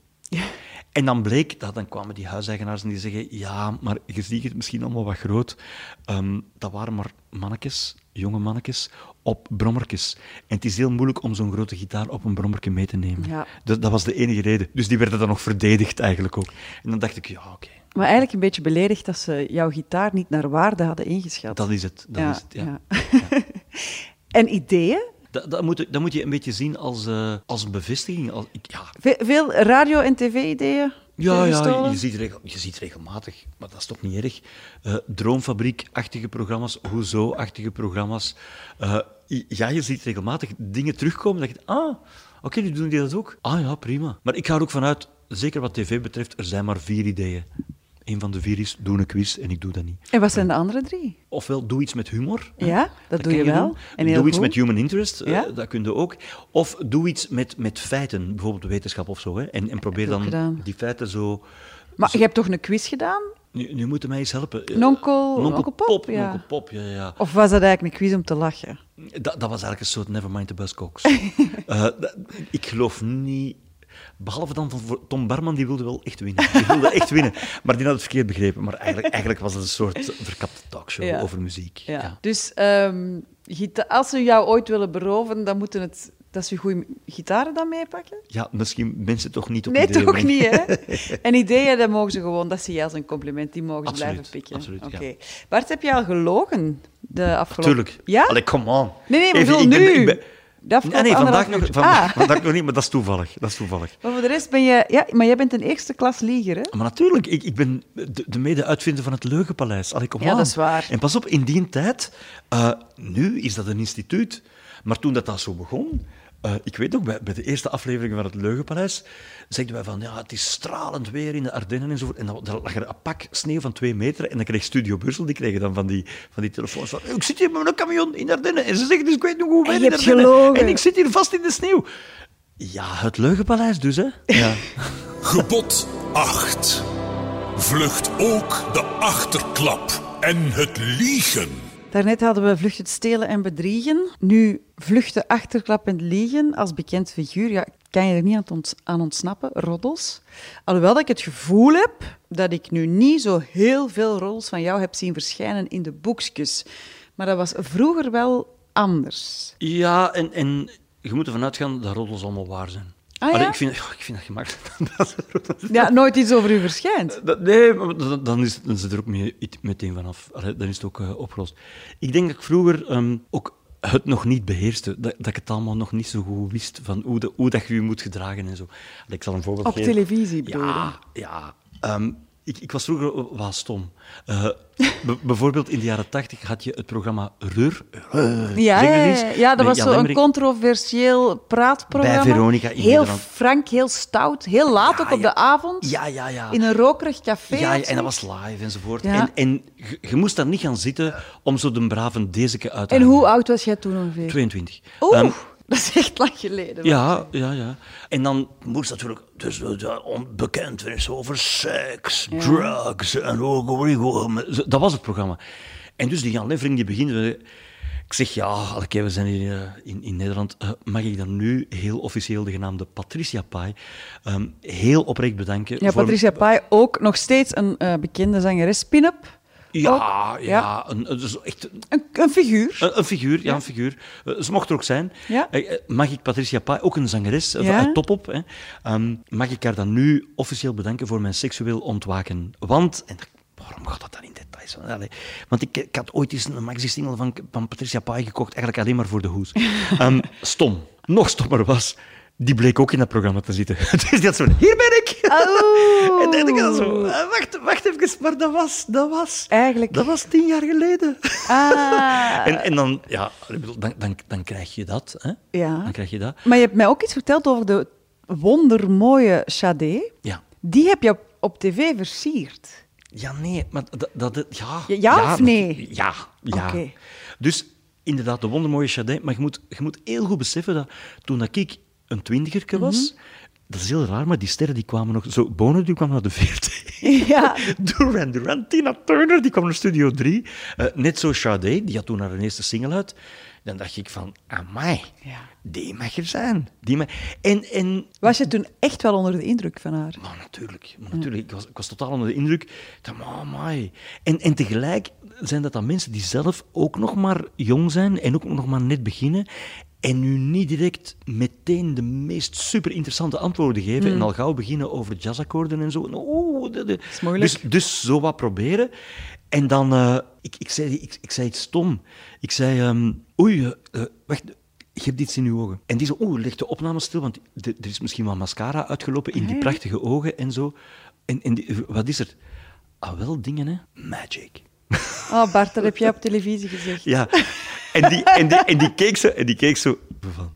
En dan bleek dat, dan kwamen die huiseigenaars en die zeggen, ja, maar je ziet het misschien allemaal wat groot. Ehm, dat waren maar mannetjes, jonge mannetjes, op brommertjes. En het is heel moeilijk om zo'n grote gitaar op een brommerke mee te nemen. Ja. Dat, dat was de enige reden. Dus die werden dan nog verdedigd eigenlijk ook. En dan dacht ik, ja, oké, Maar eigenlijk een beetje beledigd dat ze jouw gitaar niet naar waarde hadden ingeschat. dat is het. Dat ja, is het ja. ja. [laughs] en ideeën? Dat, dat, moet, dat moet je een beetje zien als, eh, als een bevestiging. Als, ik, ja, Ve- veel radio- en tv-ideeën? Ja, ja je, ziet regel- je ziet regelmatig, maar dat is toch niet erg, eh, Droomfabriek-achtige programma's, Hoezo-achtige programma's. Eh, ja, je ziet regelmatig dingen terugkomen dat je ah, oké, nu doen die dat ook. Ah ja, prima. Maar ik ga er ook vanuit, zeker wat tv betreft, er zijn maar vier ideeën. Een van de vier is, doe een quiz en ik doe dat niet. En wat zijn de andere drie? Ofwel, doe iets met humor. Ja, dat doe je wel. doen. En heel doe iets goed. met human interest, eh, Ja. dat kun je ook. Of doe iets met, met feiten, bijvoorbeeld wetenschap of zo. Hè. En, en probeer dan gedaan. die feiten zo... Maar je hebt toch een quiz gedaan? Nu, nu moeten mij eens helpen. Eh, Nonkel- Nonkel Nonkel Pop, Pop, ja. Nonkel Pop, ja, ja. Of was dat eigenlijk een quiz om te lachen? Dat, dat was eigenlijk een soort Nevermind the Buzzcocks. [laughs] Eh, dat- ik geloof niet... Behalve dan Tom Barman, die wilde wel echt winnen. Die wilde echt winnen. Maar die had het verkeerd begrepen. Maar eigenlijk, eigenlijk was het een soort verkapte talkshow Ja. over muziek. Ja. Dus ehm, als ze jou ooit willen beroven, dan moeten het... Dat ze goede gitaren dan meepakken? Ja, misschien mensen toch niet op Nee, ideeën toch brengen. niet, hè? [laughs] En ideeën, dat mogen ze gewoon, dat zie je als een compliment, die mogen ze Absoluut, blijven pikken. absoluut, ja. Oké. Bart, heb je al gelogen de afgelopen... Tuurlijk. Ja? Allee, come on. Nee, nee, maar Even, ben- nu. ik ben- Nee, nee, vandaag nog, vandaag, Ah. vandaag nog niet, maar dat is toevallig. Dat is toevallig. Maar voor de rest ben je... Ja, maar jij bent een eerste klas lieger, hè? Maar natuurlijk, ik, ik ben de, de mede-uitvinder van het Leugenpaleis. Allee, kom Ja, aan. dat is waar. En pas op, in die tijd, eh, nu is dat een instituut. Maar toen dat, dat zo begon, eh, ik weet ook, bij, bij de eerste aflevering van het Leugenpaleis, zeiden wij van, ja, het is stralend weer in de Ardennen enzovoort. En dan, dan lag er een pak sneeuw van twee meter en dan kreeg Studio Brussel, die kregen dan van die, van die telefoons van, ik zit hier met een camion in de Ardennen. En ze zeggen, dus ik weet nog hoe weer En in Ardennen. En ik zit hier vast in de sneeuw. Ja, het Leugenpaleis dus, hè. Ja. [laughs] Gebod 8. Vlucht ook de achterklap en het liegen. Daarnet hadden we Vlucht het stelen en bedriegen. Nu vluchten achterklap en liegen als bekend figuur. Ja, kan je er niet aan, ont- aan ontsnappen, roddels. Alhoewel ik het gevoel heb dat ik nu niet zo heel veel roddels van jou heb zien verschijnen in de boekjes. Maar dat was vroeger wel anders. Ja, en, en je moet ervan uitgaan dat roddels allemaal waar zijn. Ah, ja? Ik, vind, ik vind dat gemakkelijk. [laughs] Dat is- Ja, nooit iets over u verschijnt. dat- nee, maar dan, is, dan is het er ook mee, meteen vanaf. Allee, dan is het ook eh, opgelost. Ik denk dat ik vroeger ehm, ook het nog niet beheerste. Dat, dat ik het allemaal nog niet zo goed wist van hoe, de, hoe dat je je moet gedragen en zo. Allee, ik zal een voorbeeld Op geven. televisie bedoel? Ja, ja. Ehm, ik, ik was vroeger wel stom. Eh, [laughs] bijvoorbeeld in de jaren tachtig had je het programma Reur. Reur. Ja, ja, eens? ja, ja, dat was Jan zo een Emmerich. controversieel praatprogramma. Bij Veronica in Heel Nederland. frank, heel stout, heel laat ook op de avond. Ja, ja, ja. In een rokerig café. Ja, en dat was live enzovoort. Ja. En, en je, moest daar niet gaan zitten om zo de brave dezeke uit te En hoe oud was jij toen ongeveer? 22. Oeh, Ehm, dat is echt lang geleden. ja, ja, ja. En dan moest natuurlijk dus uh, onbekend is over seks, drugs en. Dat was het programma. En dus die Jan Levering die begint. eh, Ik zeg ja, oké, we zijn hier eh, in, in Nederland. Eh, mag ik dan nu heel officieel de genaamde Patricia Pai ehm, heel oprecht bedanken? Ja, voor- Patricia Pai, ook nog steeds een eh, bekende zangeres, spin-up. Ja, Ook, ja. Een, dus echt Een, een figuur. Een, een figuur, ja, een figuur. Eh, ze mocht er ook zijn. Eh, eh, Mag ik Patricia Pai, ook een zangeres, Topop, hè, ehm, mag ik haar dan nu officieel bedanken voor mijn seksueel ontwaken? Want, en waarom gaat dat dan in details? Allee, want ik, ik had ooit eens een maxi-single van, van Patricia Pai gekocht, eigenlijk alleen maar voor de hoes. [laughs] Ehm, stom. Nog stommer was, die bleek ook in dat programma te zitten. dus die had zo hier ben ik! Oh. [laughs] en dan ik dan zo, eh, wacht, wacht even, maar dat was, dat was... Eigenlijk. Dat was tien jaar geleden. Ah. [laughs] En, en dan, ja, dan, dan, dan krijg je dat. Hè? Ja. Dan krijg je dat. Maar je hebt mij ook iets verteld over de wondermooie Sade. Ja. Die heb je op, op tv versierd. Ja, nee, maar dat... dat, ja, Ja, ja of nee? Ja, ja. Oké. Dus inderdaad, de wondermooie Chardin. Maar je moet, je moet heel goed beseffen dat toen dat ik een twintigerke was... Mhm. Dat is heel raar, maar die sterren die kwamen nog... Zo, Bono die kwam naar de 40. Ja. [laughs] Duran Duran, Tina Turner, die kwam naar Studio 3. Eh, net zo Sade, die had toen haar eerste single uit. Dan dacht ik van, amai, Ja. die mag er zijn. Die mag... En, en Was je toen echt wel onder de indruk van haar? Maar natuurlijk, maar natuurlijk. Ik, was, ik was totaal onder de indruk. Maar amai. En, en tegelijk zijn dat dan mensen die zelf ook nog maar jong zijn en ook nog maar net beginnen. En nu niet direct meteen de meest super interessante antwoorden geven. En al gauw beginnen over jazzakkoorden en zo. Oeh, de, de- is moeilijk. Dus, dus zo wat proberen. En dan, eh, ik, ik, zei, ik, ik zei iets stom. Ik zei, ehm, oei, eh, wacht, je hebt iets in je ogen. En die zo, oeh, leg de opname stil, want er is misschien wat mascara uitgelopen in die prachtige ogen en zo. En, en die- wat is er? Ah, wel dingen, hè? Magic. Oh, Bart, dat heb jij op televisie gezegd. Ja. En die, en die, en die, keek, zo, en die keek zo van...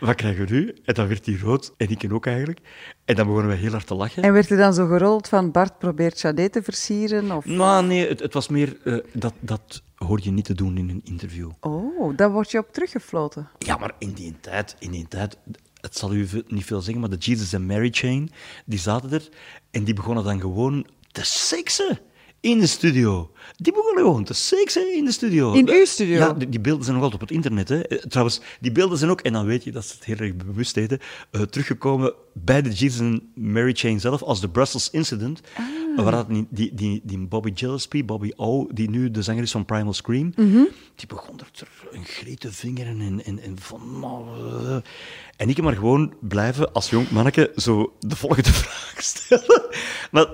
Wat krijgen we nu? En dan werd hij rood, en ik ook eigenlijk. En dan begonnen we heel hard te lachen. En werd er dan zo gerold van Bart probeert Sade te versieren? Of... Nou, nee, het, het was meer... eh, dat, dat hoor je niet te doen in een interview. Oh, daar word je op teruggefloten. Ja, maar in die tijd, in die tijd, het zal u niet veel zeggen, maar de Jesus and Mary chain, die zaten er en die begonnen dan gewoon te seksen in de studio. Die begonnen gewoon te seksen in de studio. In uw studio? Ja, die, die beelden zijn nog altijd op het internet. Hè. Eh, Trouwens, die beelden zijn ook, en dan weet je dat ze het heel erg bewust deden, eh, teruggekomen bij de Jesus and Mary chain zelf, als de Brussels Incident. Ah. Waar dat die, die, die, die Bobby Gillespie, Bobby O, die nu de zanger is van Primal Scream, Mhm. die begon er een greet te vingeren en, en, en van... nou, eh. En ik heb maar gewoon blijven, als jong manneke, zo de volgende [laughs] vraag stellen. Maar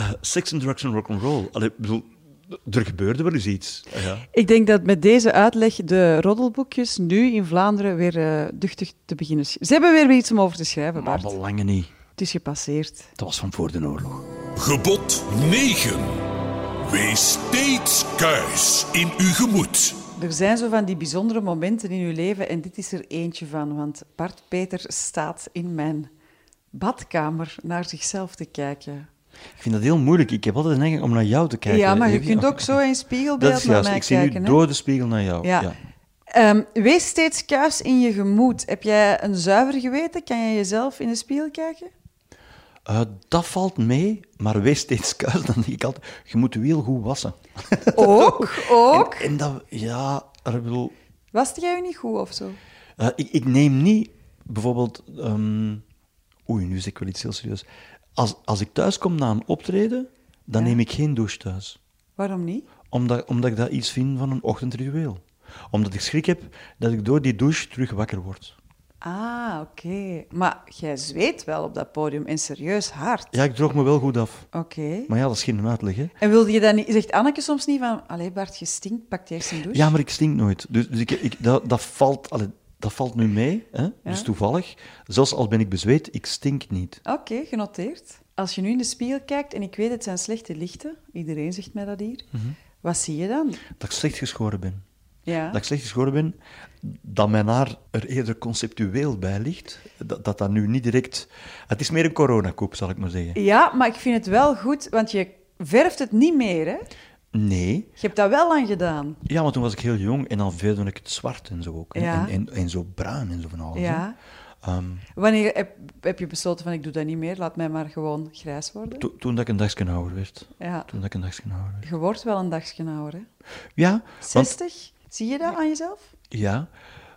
eh, eh, sex and drugs and rock'n'roll. Allee, ik bedoel, er gebeurde wel eens iets. Ja. Ik denk dat met deze uitleg de roddelboekjes nu in Vlaanderen weer eh, duchtig te beginnen. Ze hebben weer weer iets om over te schrijven, Maar Bart. belangen niet. Het is gepasseerd. Dat was van voor de oorlog. Gebod 9. Wees steeds kuis in uw gemoed. Er zijn zo van die bijzondere momenten in uw leven en dit is er eentje van. Want Bart Peter staat in mijn badkamer naar zichzelf te kijken. Ik vind dat heel moeilijk. Ik heb altijd de neiging om naar jou te kijken. ja, maar je kunt ook zo in Dat spiegelbeeld is naar juist. mij Ik zie kijken. nu door de spiegel naar jou. Ja. Ehm, wees steeds kuis in je gemoed. Heb jij een zuiver geweten? Kan je jezelf in de spiegel kijken? Eh, dat valt mee, maar wees steeds kuis. Dan denk ik altijd, je moet je heel goed wassen. Ook, [laughs] ook. En, en dat, ja, ik bedoel, Waste jij je niet goed of zo? eh, ik, ik neem niet bijvoorbeeld, ehm, oei, nu zeg ik wel iets heel serieus. Als, als ik thuis kom na een optreden, dan Ja. neem ik geen douche thuis. Waarom niet? Omdat, omdat ik dat iets vind van een ochtendritueel. Omdat ik schrik heb dat ik door die douche terug wakker word. Ah, oké. Maar jij zweet wel op dat podium en serieus hard. Ja, ik droog me wel goed af. Oké. Maar ja, dat is geen uitleg, hè. En wilde je dan niet... Zegt Anneke soms niet van... Allee Bart, je stinkt, pak eerst een douche? Ja, maar ik stink nooit. Dus, dus ik, ik, dat, dat, valt, allee, dat valt nu mee, hè? dus toevallig. Zelfs al ben ik bezweet, ik stink niet. Oké, genoteerd. Als je nu in de spiegel kijkt, en ik weet het zijn slechte lichten, iedereen zegt mij dat hier, Mhm. wat zie je dan? Dat ik slecht geschoren ben. Ja. Dat ik slecht geschoren ben, dat mijn haar er eerder conceptueel bij ligt. Dat dat, dat nu niet direct... Het is meer een coronakoep, zal ik maar zeggen. ja, maar ik vind het wel goed, want je verft het niet meer, hè? Nee. Je hebt dat wel aan gedaan. Ja, want toen was ik heel jong en dan veelde ik het zwart en zo ook. Ja. En, en, en zo bruin en zo van alles. Ja. Ehm, Wanneer heb, heb je besloten van ik doe dat niet meer, laat mij maar gewoon grijs worden? to- toen dat ik een dagje ouder werd. Ja. Toen dat ik een dagje ouder werd. Je wordt wel een dagje ouder, hè? Ja, want 60? Zie je dat aan jezelf? Ja.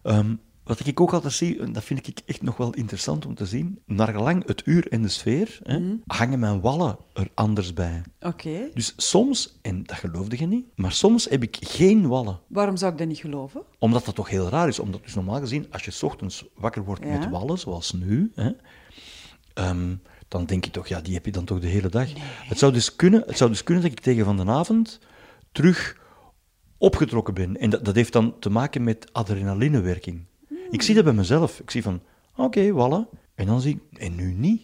Ehm, wat ik ook altijd zie, en dat vind ik echt nog wel interessant om te zien, naar gelang het uur en de sfeer, hè, Mhm. hangen mijn wallen er anders bij. Oké. Dus soms, en dat geloofde je niet, maar soms heb ik geen wallen. Waarom zou ik dat niet geloven? Omdat dat toch heel raar is. Omdat dus normaal gezien, als je 's ochtends wakker wordt Ja. met wallen, zoals nu, hè, ehm, dan denk je toch, ja, die heb je dan toch de hele dag. Het, zou dus kunnen, het zou dus kunnen dat ik tegen van de avond terug opgetrokken ben. En dat, dat heeft dan te maken met adrenalinewerking. Ik zie dat bij mezelf. Ik zie van, oké, wallen. En dan zie ik, en nu niet.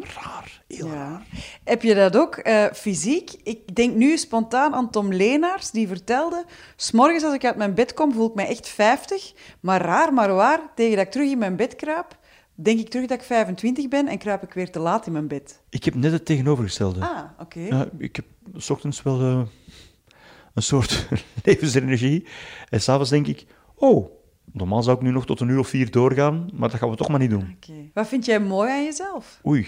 Raar, heel raar. Heb je dat ook eh, fysiek? Ik denk nu spontaan aan Tom Leenaars, die vertelde... S'morgens als ik uit mijn bed kom, voel ik me echt 50. Maar raar, maar waar, tegen dat ik terug in mijn bed kruip, denk ik terug dat ik 25 ben en kruip ik weer te laat in mijn bed. Ik heb net het tegenovergestelde. Ah, oké. Ja, ik heb s ochtends wel eh, een soort [laughs] levensenergie. En s'avonds denk ik, oh, normaal zou ik nu nog tot een uur of vier doorgaan, maar dat gaan we toch maar niet doen. Oké. Wat vind jij mooi aan jezelf? Oei.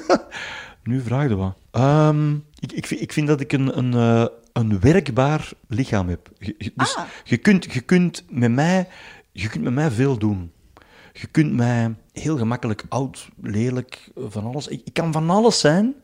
[laughs] nu vraag je wat. Ehm, ik, ik, vind, ik vind dat ik een, een, eh, een werkbaar lichaam heb. Je- dus Ah. je, kunt, je, kunt met mij, je kunt met mij veel doen. Je kunt mij heel gemakkelijk oud, lelijk, van alles. Ik, ik kan van alles zijn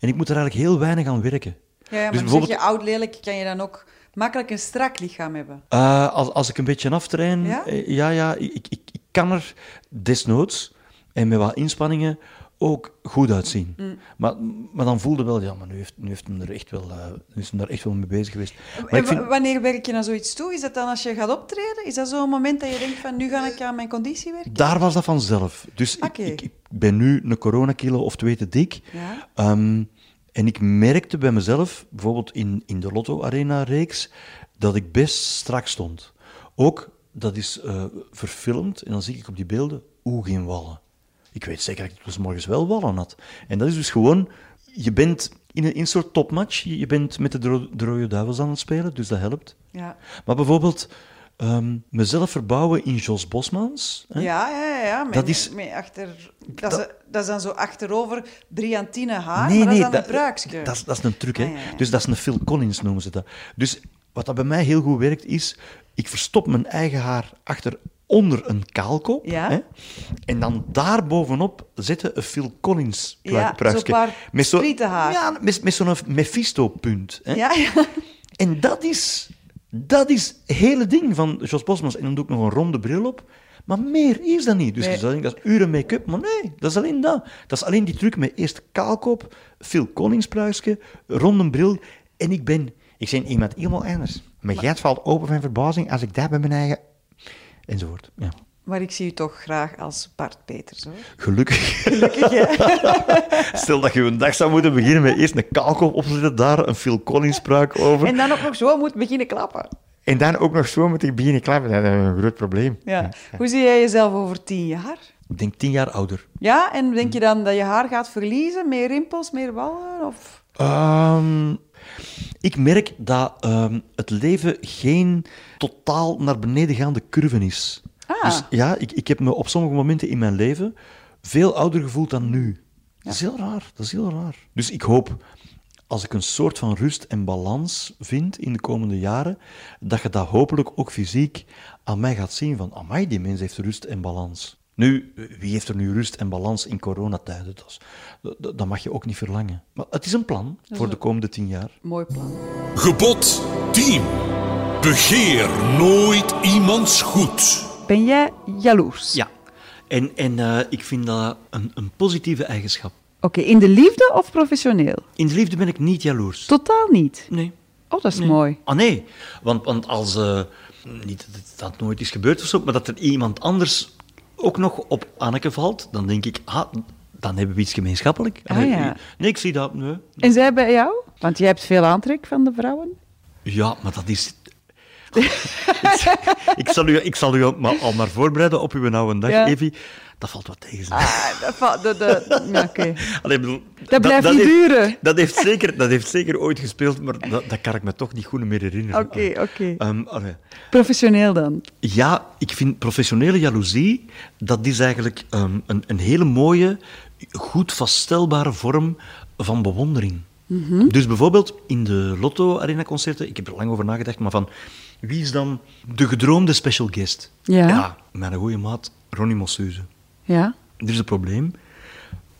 en ik moet er eigenlijk heel weinig aan werken. Ja, ja maar Dus bijvoorbeeld- zeg je oud lelijk, kan je dan ook makkelijk een strak lichaam hebben. Eh, als, als ik een beetje aftrain, Ja? eh, ja, ja ik, ik, ik kan er desnoods en met wat inspanningen ook goed uitzien. Maar, maar dan voelde wel, ja, maar nu heeft, nu heeft hem er echt wel, eh, nu is hem daar echt wel mee bezig geweest. Maar ik vind, wa- Wanneer werk je naar zoiets toe? Is dat dan als je gaat optreden? Is dat zo'n moment dat je denkt van nu ga ik aan mijn conditie werken? daar was dat vanzelf. Dus ik ben nu een coronakilo of twee te dik. Ja. Ehm, en ik merkte bij mezelf, bijvoorbeeld in, in de Lotto Arena reeks, dat ik best strak stond. Ook, dat is eh, verfilmd, en dan zie ik op die beelden, oeh, geen wallen. Ik weet zeker dat ik dus morgens wel wallen had. En dat is dus gewoon, je bent in een, in een soort topmatch, je je bent met de, Dro- de Rode Duivels aan het spelen, dus dat helpt. Ja. Maar bijvoorbeeld, ehm, mezelf verbouwen in Jos Bosmans. hè? Ja, ja, ja, ja. Dat is- met achter, dat, is, dat is dan zo achterover Briantine haar, Nee, maar nee, dat is dan een dat, is- dat is een truc, hè. Ah, ja, ja. Dus dat is een Phil Collins, noemen ze dat. Dus wat dat bij mij heel goed werkt, is... Ik verstop mijn eigen haar achter onder een kaalkop. Ja. Hè, en dan daar bovenop zetten een Phil Collins Ja, pruik- pruikje. zo'n paar Met zo- sprietenhaar. Ja, met, met zo'n Mephisto-punt. hè. Ja, ja. En dat is, dat is het hele ding van Jos Bosmans. En dan doe ik nog een ronde bril op. Maar meer is dat niet. Dus Nee. je zou denken, dat is uren make-up. Maar nee, dat is alleen dat. Dat is alleen die truc met eerst kaalkop, Phil Collins pruisje, ronde bril. En ik ben... Ik ben iemand helemaal anders. Mijn gat valt open van verbazing als ik dat bij mijn eigen... Enzovoort. Ja. Maar ik zie u toch graag als Bart Peters, hoor. Gelukkig. [laughs] Stel dat je een dag zou moeten beginnen met eerst een kaalkop opzetten, daar een Phil Collins pruik over. En dan ook nog zo moet beginnen klappen. En dan ook nog zo moet ik beginnen klappen. Dat is een groot probleem. Ja. Hoe zie jij jezelf over tien jaar? Ik denk tien jaar ouder. Ja, en denk je dan dat je haar gaat verliezen? Meer rimpels, meer wallen? Of... Ehm, ik merk dat ehm, het leven geen totaal naar beneden gaande curve is. Ah. Dus ja, ik, ik heb me op sommige momenten in mijn leven veel ouder gevoeld dan nu. Dat is heel raar, dat is heel raar. Dus ik hoop, als ik een soort van rust en balans vind in de komende jaren, dat je dat hopelijk ook fysiek aan mij gaat zien van, amai, die mens heeft rust en balans. Nu, wie heeft er nu rust en balans in coronatijden? Dat, dat mag je ook niet verlangen. Maar het is een plan voor de komende tien jaar. Mooi plan. Gebod 10. Begeer nooit iemands goed. Ben jij jaloers? Ja. En, en eh, ik vind dat een, een positieve eigenschap. Oké, in de liefde of professioneel? In de liefde ben ik niet jaloers. Totaal niet. Nee. Oh, dat is Nee. mooi. Ah nee, want, want als... eh, niet dat nooit is gebeurd of zo, maar dat er iemand anders ook nog op Anneke valt, dan denk ik, ah, dan hebben we iets gemeenschappelijk. Ah, Allee, ja. Nee, ik zie dat. Nee. En zij bij jou? Want jij hebt veel aantrek van de vrouwen. Ja, maar dat is... ik, zal u, ik zal u al maar, al maar voorbereiden op uw oude dag, Ja. Evie. Dat valt wat tegen. Ah, dat ja. Allee, bedoel, Dat blijft niet heeft, duren. Dat heeft, zeker, dat heeft zeker ooit gespeeld, maar dat, dat kan ik me toch niet goed meer herinneren. Oké, oké. Ehm. Professioneel dan? Ja, ik vind professionele jaloezie, dat is eigenlijk ehm, een, een hele mooie, goed vaststelbare vorm van bewondering. Dus bijvoorbeeld in de Lotto Arena concerten, ik heb er lang over nagedacht, maar van wie is dan de gedroomde special guest? Ja. mijn goede maat Ronnie Mossuze. Ja. Er is een probleem,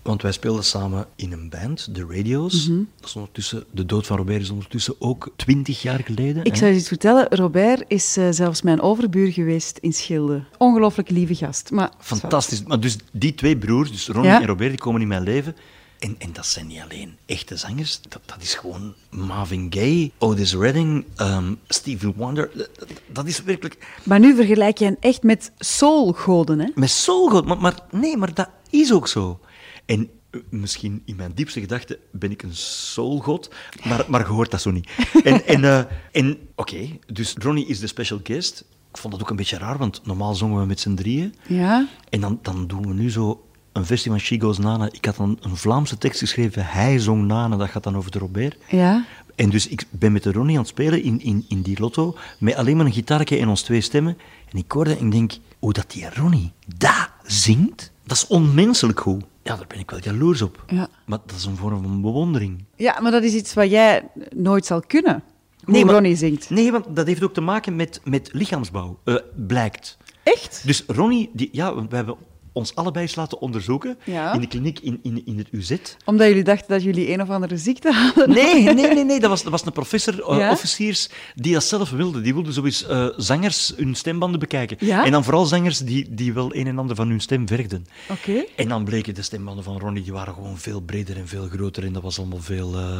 want wij speelden samen in een band, de Radio's. Mhm. Dat is ondertussen, de dood van Robert is ondertussen ook twintig jaar geleden. Ik hè. zou je iets vertellen. Robert is eh, zelfs mijn overbuur geweest in Schilde. Ongelooflijk lieve gast. Maar, Fantastisch. Maar dus die twee broers, dus Ronnie Ja. en Robert, die komen in mijn leven. En, en dat zijn niet alleen echte zangers. Dat, dat is gewoon Marvin Gaye, Otis Redding, ehm, Stevie Wonder. Dat, is werkelijk... Maar nu vergelijk je hen echt met soulgoden, hè? Met soulgod. Maar, maar nee, maar dat is ook zo. En eh, misschien in mijn diepste gedachten ben ik een soulgod, maar, maar je hoort dat zo niet. En, [laughs] en, eh, en oké, dus Ronnie is de special guest. Ik vond dat ook een beetje raar, want normaal zongen we met z'n drieën. Ja. En dan, dan doen we nu zo een versie van She Goes Nana. Ik had dan een Vlaamse tekst geschreven. Hij zong Nana, dat gaat dan over de Robert. Ja. En dus ik ben met de Ronnie aan het spelen in, in, in die lotto, met alleen maar een gitaartje en ons twee stemmen. En ik hoorde en ik denk, hoe dat die Ronnie dat zingt, dat is onmenselijk goed. Ja, daar ben ik wel jaloers op. Ja. Maar dat is een vorm van bewondering. Ja, maar dat is iets wat jij nooit zal kunnen. Hoe Nee, maar- Ronnie zingt. Nee, want dat heeft ook te maken met, met lichaamsbouw, eh, blijkt. Echt? Dus Ronnie, die, ja, we hebben ons allebei eens laten onderzoeken Ja. in de kliniek in, in, in het UZ. Omdat jullie dachten dat jullie een of andere ziekte hadden. Nee, nee, nee, nee. Dat was, dat was een professor, eh, Ja? officiers, die dat zelf wilde. Die wilde zoiets eh, zangers hun stembanden bekijken. Ja? En dan vooral zangers die, die wel een en ander van hun stem vergden. Oké. En dan bleken de stembanden van Ronnie, die waren gewoon veel breder en veel groter. En dat was allemaal veel... eh,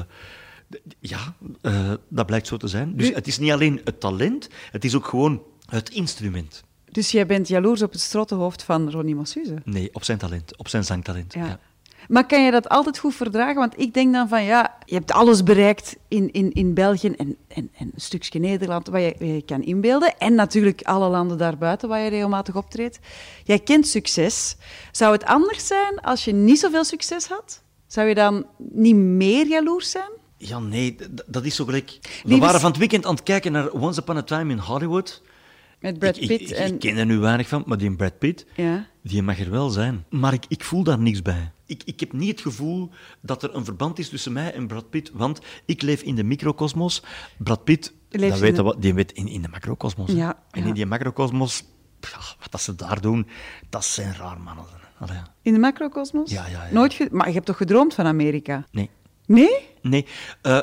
ja, dat blijkt zo te zijn. Dus het is niet alleen het talent, het is ook gewoon het instrument. Dus jij bent jaloers op het strottenhoofd van Ronnie Massuze. Nee, op zijn talent, op zijn zangtalent. Ja. Ja. Maar kan je dat altijd goed verdragen? Want ik denk dan van ja, je hebt alles bereikt in, in, in België en, en, en een stukje Nederland waar je, je kan inbeelden. En natuurlijk alle landen daarbuiten waar je regelmatig optreedt. Jij kent succes. Zou het anders zijn als je niet zoveel succes had? Zou je dan niet meer jaloers zijn? Ja, nee, dat is zo gelijk. We waren van het weekend aan het kijken naar Once Upon a Time in Hollywood. Met Brad ik- Pitt ik, en... ik ken er nu weinig van, maar die Brad Pitt, Ja. die mag er wel zijn. Maar ik, ik voel daar niks bij. Ik, ik heb niet het gevoel dat er een verband is tussen mij en Brad Pitt, want ik leef in de microcosmos. Brad Pitt, dat weet de- wat, die weet in, in de macrocosmos. Ja, En in die macrocosmos, wat dat ze daar doen, dat zijn raar mannen. Allee, In de macrocosmos? Ja, ja, ja. Nooit ge- Maar je hebt toch gedroomd van Amerika? nee. Nee? Nee. eh,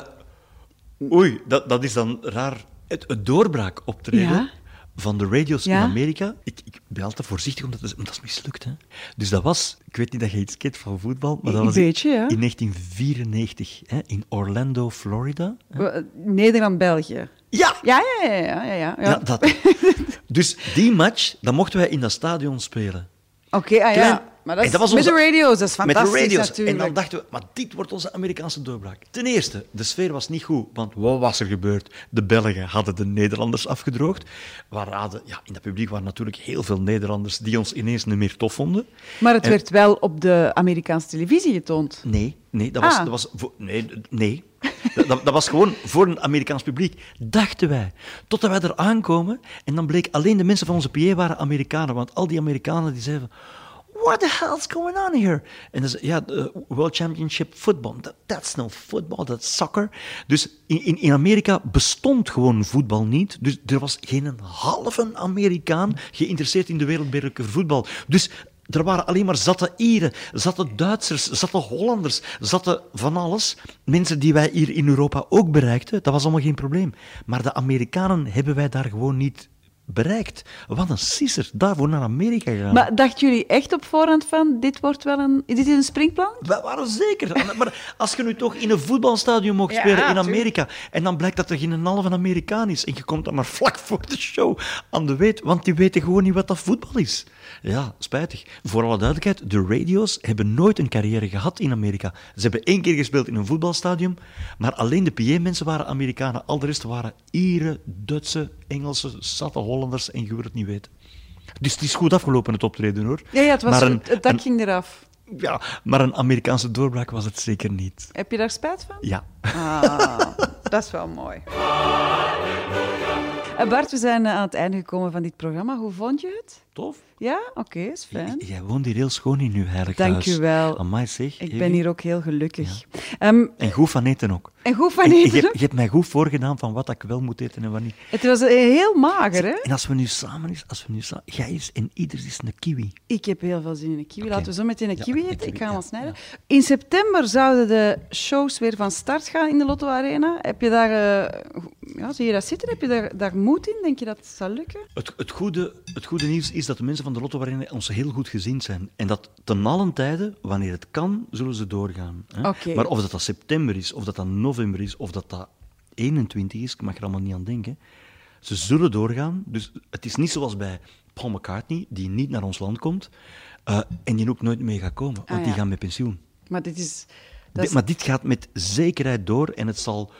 oei, dat, dat is dan raar. Het, het doorbraak optreden Ja. Van de radio's Ja. in Amerika. Ik, ik ben altijd voorzichtig, omdat dat is, dat mislukt. Hè. Dus dat was, ik weet niet dat je iets kent van voetbal, maar dat was beetje, ja. in 1994 hè, in Orlando, Florida. Eh, Nederland-België. Ja! Ja, ja, ja, ja, ja, ja. ja dat. [laughs] Dus die match, dan mochten wij in dat stadion spelen. Oké, ah, Klein- ja. Maar dat is met de radio's, dat is Met fantastisch de radio's. natuurlijk. En dan dachten we, maar dit wordt onze Amerikaanse doorbraak. Ten eerste, de sfeer was niet goed, want wat was er gebeurd? De Belgen hadden de Nederlanders afgedroogd. We raden, ja, in dat publiek waren natuurlijk heel veel Nederlanders die ons ineens niet meer tof vonden. Maar het En- werd wel op de Amerikaanse televisie getoond. Nee, nee, dat was, Ah. dat was voor, nee, nee. Dat, dat was gewoon voor een Amerikaans publiek, dachten wij. Totdat wij er aankomen en dan bleek alleen de mensen van onze PA waren Amerikanen. Want al die Amerikanen die zeiden, what the hell's going on here? En dan ja, World Championship Football, that, that's no football, that's soccer. Dus in, in, in Amerika bestond gewoon voetbal niet. Dus er was geen halve Amerikaan geïnteresseerd in de wereldbeker voetbal. Dus er waren alleen maar zatte Ieren, zatte Duitsers, zatte Hollanders, zatte van alles. Mensen die wij hier in Europa ook bereikten, dat was allemaal geen probleem. Maar de Amerikanen hebben wij daar gewoon niet bereikt. Wat een sisser, daarvoor naar Amerika gaan. Maar dachten jullie echt op voorhand van, dit wordt wel een... Dit is een springplan? Wij waren zeker. Maar als je nu toch in een voetbalstadion mocht Ja, spelen in tuurlijk. Amerika en dan blijkt dat er geen halve Amerikaan is en je komt dan maar vlak voor de show aan de weet, want die weten gewoon niet wat dat voetbal is. Ja, spijtig. Voor alle duidelijkheid, de radio's hebben nooit een carrière gehad in Amerika. Ze hebben één keer gespeeld in een voetbalstadion, maar alleen de PA-mensen waren Amerikanen. Al de rest waren Ieren, Duitse, Engelse, zatte Hollanders en je wil het niet weten. Dus het is goed afgelopen, het optreden, hoor. Ja, ja het, was, een- het, dak een- ging eraf. ja, maar een Amerikaanse doorbraak was het zeker niet. Heb je daar spijt van? Ja. Ah, dat is wel mooi. Eh, Bart, we zijn eh, aan het einde gekomen van dit programma. Hoe vond je het? Tof. Ja? Oké, is fijn. Jij woont hier heel schoon in uw heilig Dank huis. u wel. Amai zeg. Ik ben hier ook heel gelukkig. Ehm, En goed van eten ook. en goed van En je, eten. hebt- je hebt mij goed voorgedaan van wat ik wel moet eten en wat niet. Het was eh, heel mager, hè? En als we nu samen is, als we nu samen... Jij is en ieder is een kiwi. Ik heb heel veel zin in een kiwi. Laten we zo meteen een Ja, kiwi een eten. Ik ga hem ja, al snijden. In september zouden de shows weer van start gaan in de Lotto Arena. Heb je daar, eh, ja, zie je dat zitten? Heb je daar, daar moed in? Denk je dat het zal lukken? Het, het, goede, het goede nieuws is dat de mensen van de Lotto Arena ons heel goed gezien zijn. En dat ten allen tijde, wanneer het kan, zullen ze doorgaan. Hè? Maar of dat, dat september is, of dat dat november is, of dat dat 21 is, ik mag er allemaal niet aan denken. Ze zullen doorgaan. Dus het is niet zoals bij Paul McCartney, die niet naar ons land komt eh, en die ook nooit mee gaat komen, want Ah, die gaan met pensioen. Maar dit is... Dat Dit- is maar dit gaat met zekerheid door en het zal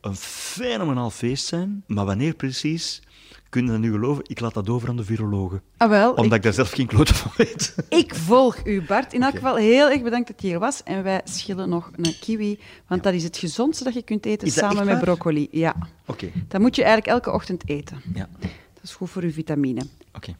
een fenomenaal feest zijn. Maar wanneer precies, kun je dat nu geloven? Ik laat dat over aan de virologen. ah, wel, Omdat ik, ik daar zelf geen klote van weet. ik volg u, Bart. In elk geval heel erg bedankt dat je hier was. En wij schillen nog een kiwi, want dat is het gezondste dat je kunt eten samen met broccoli. Ja, Oké, dat moet je eigenlijk elke ochtend eten. ja. Dat is goed voor uw vitamine. Oké.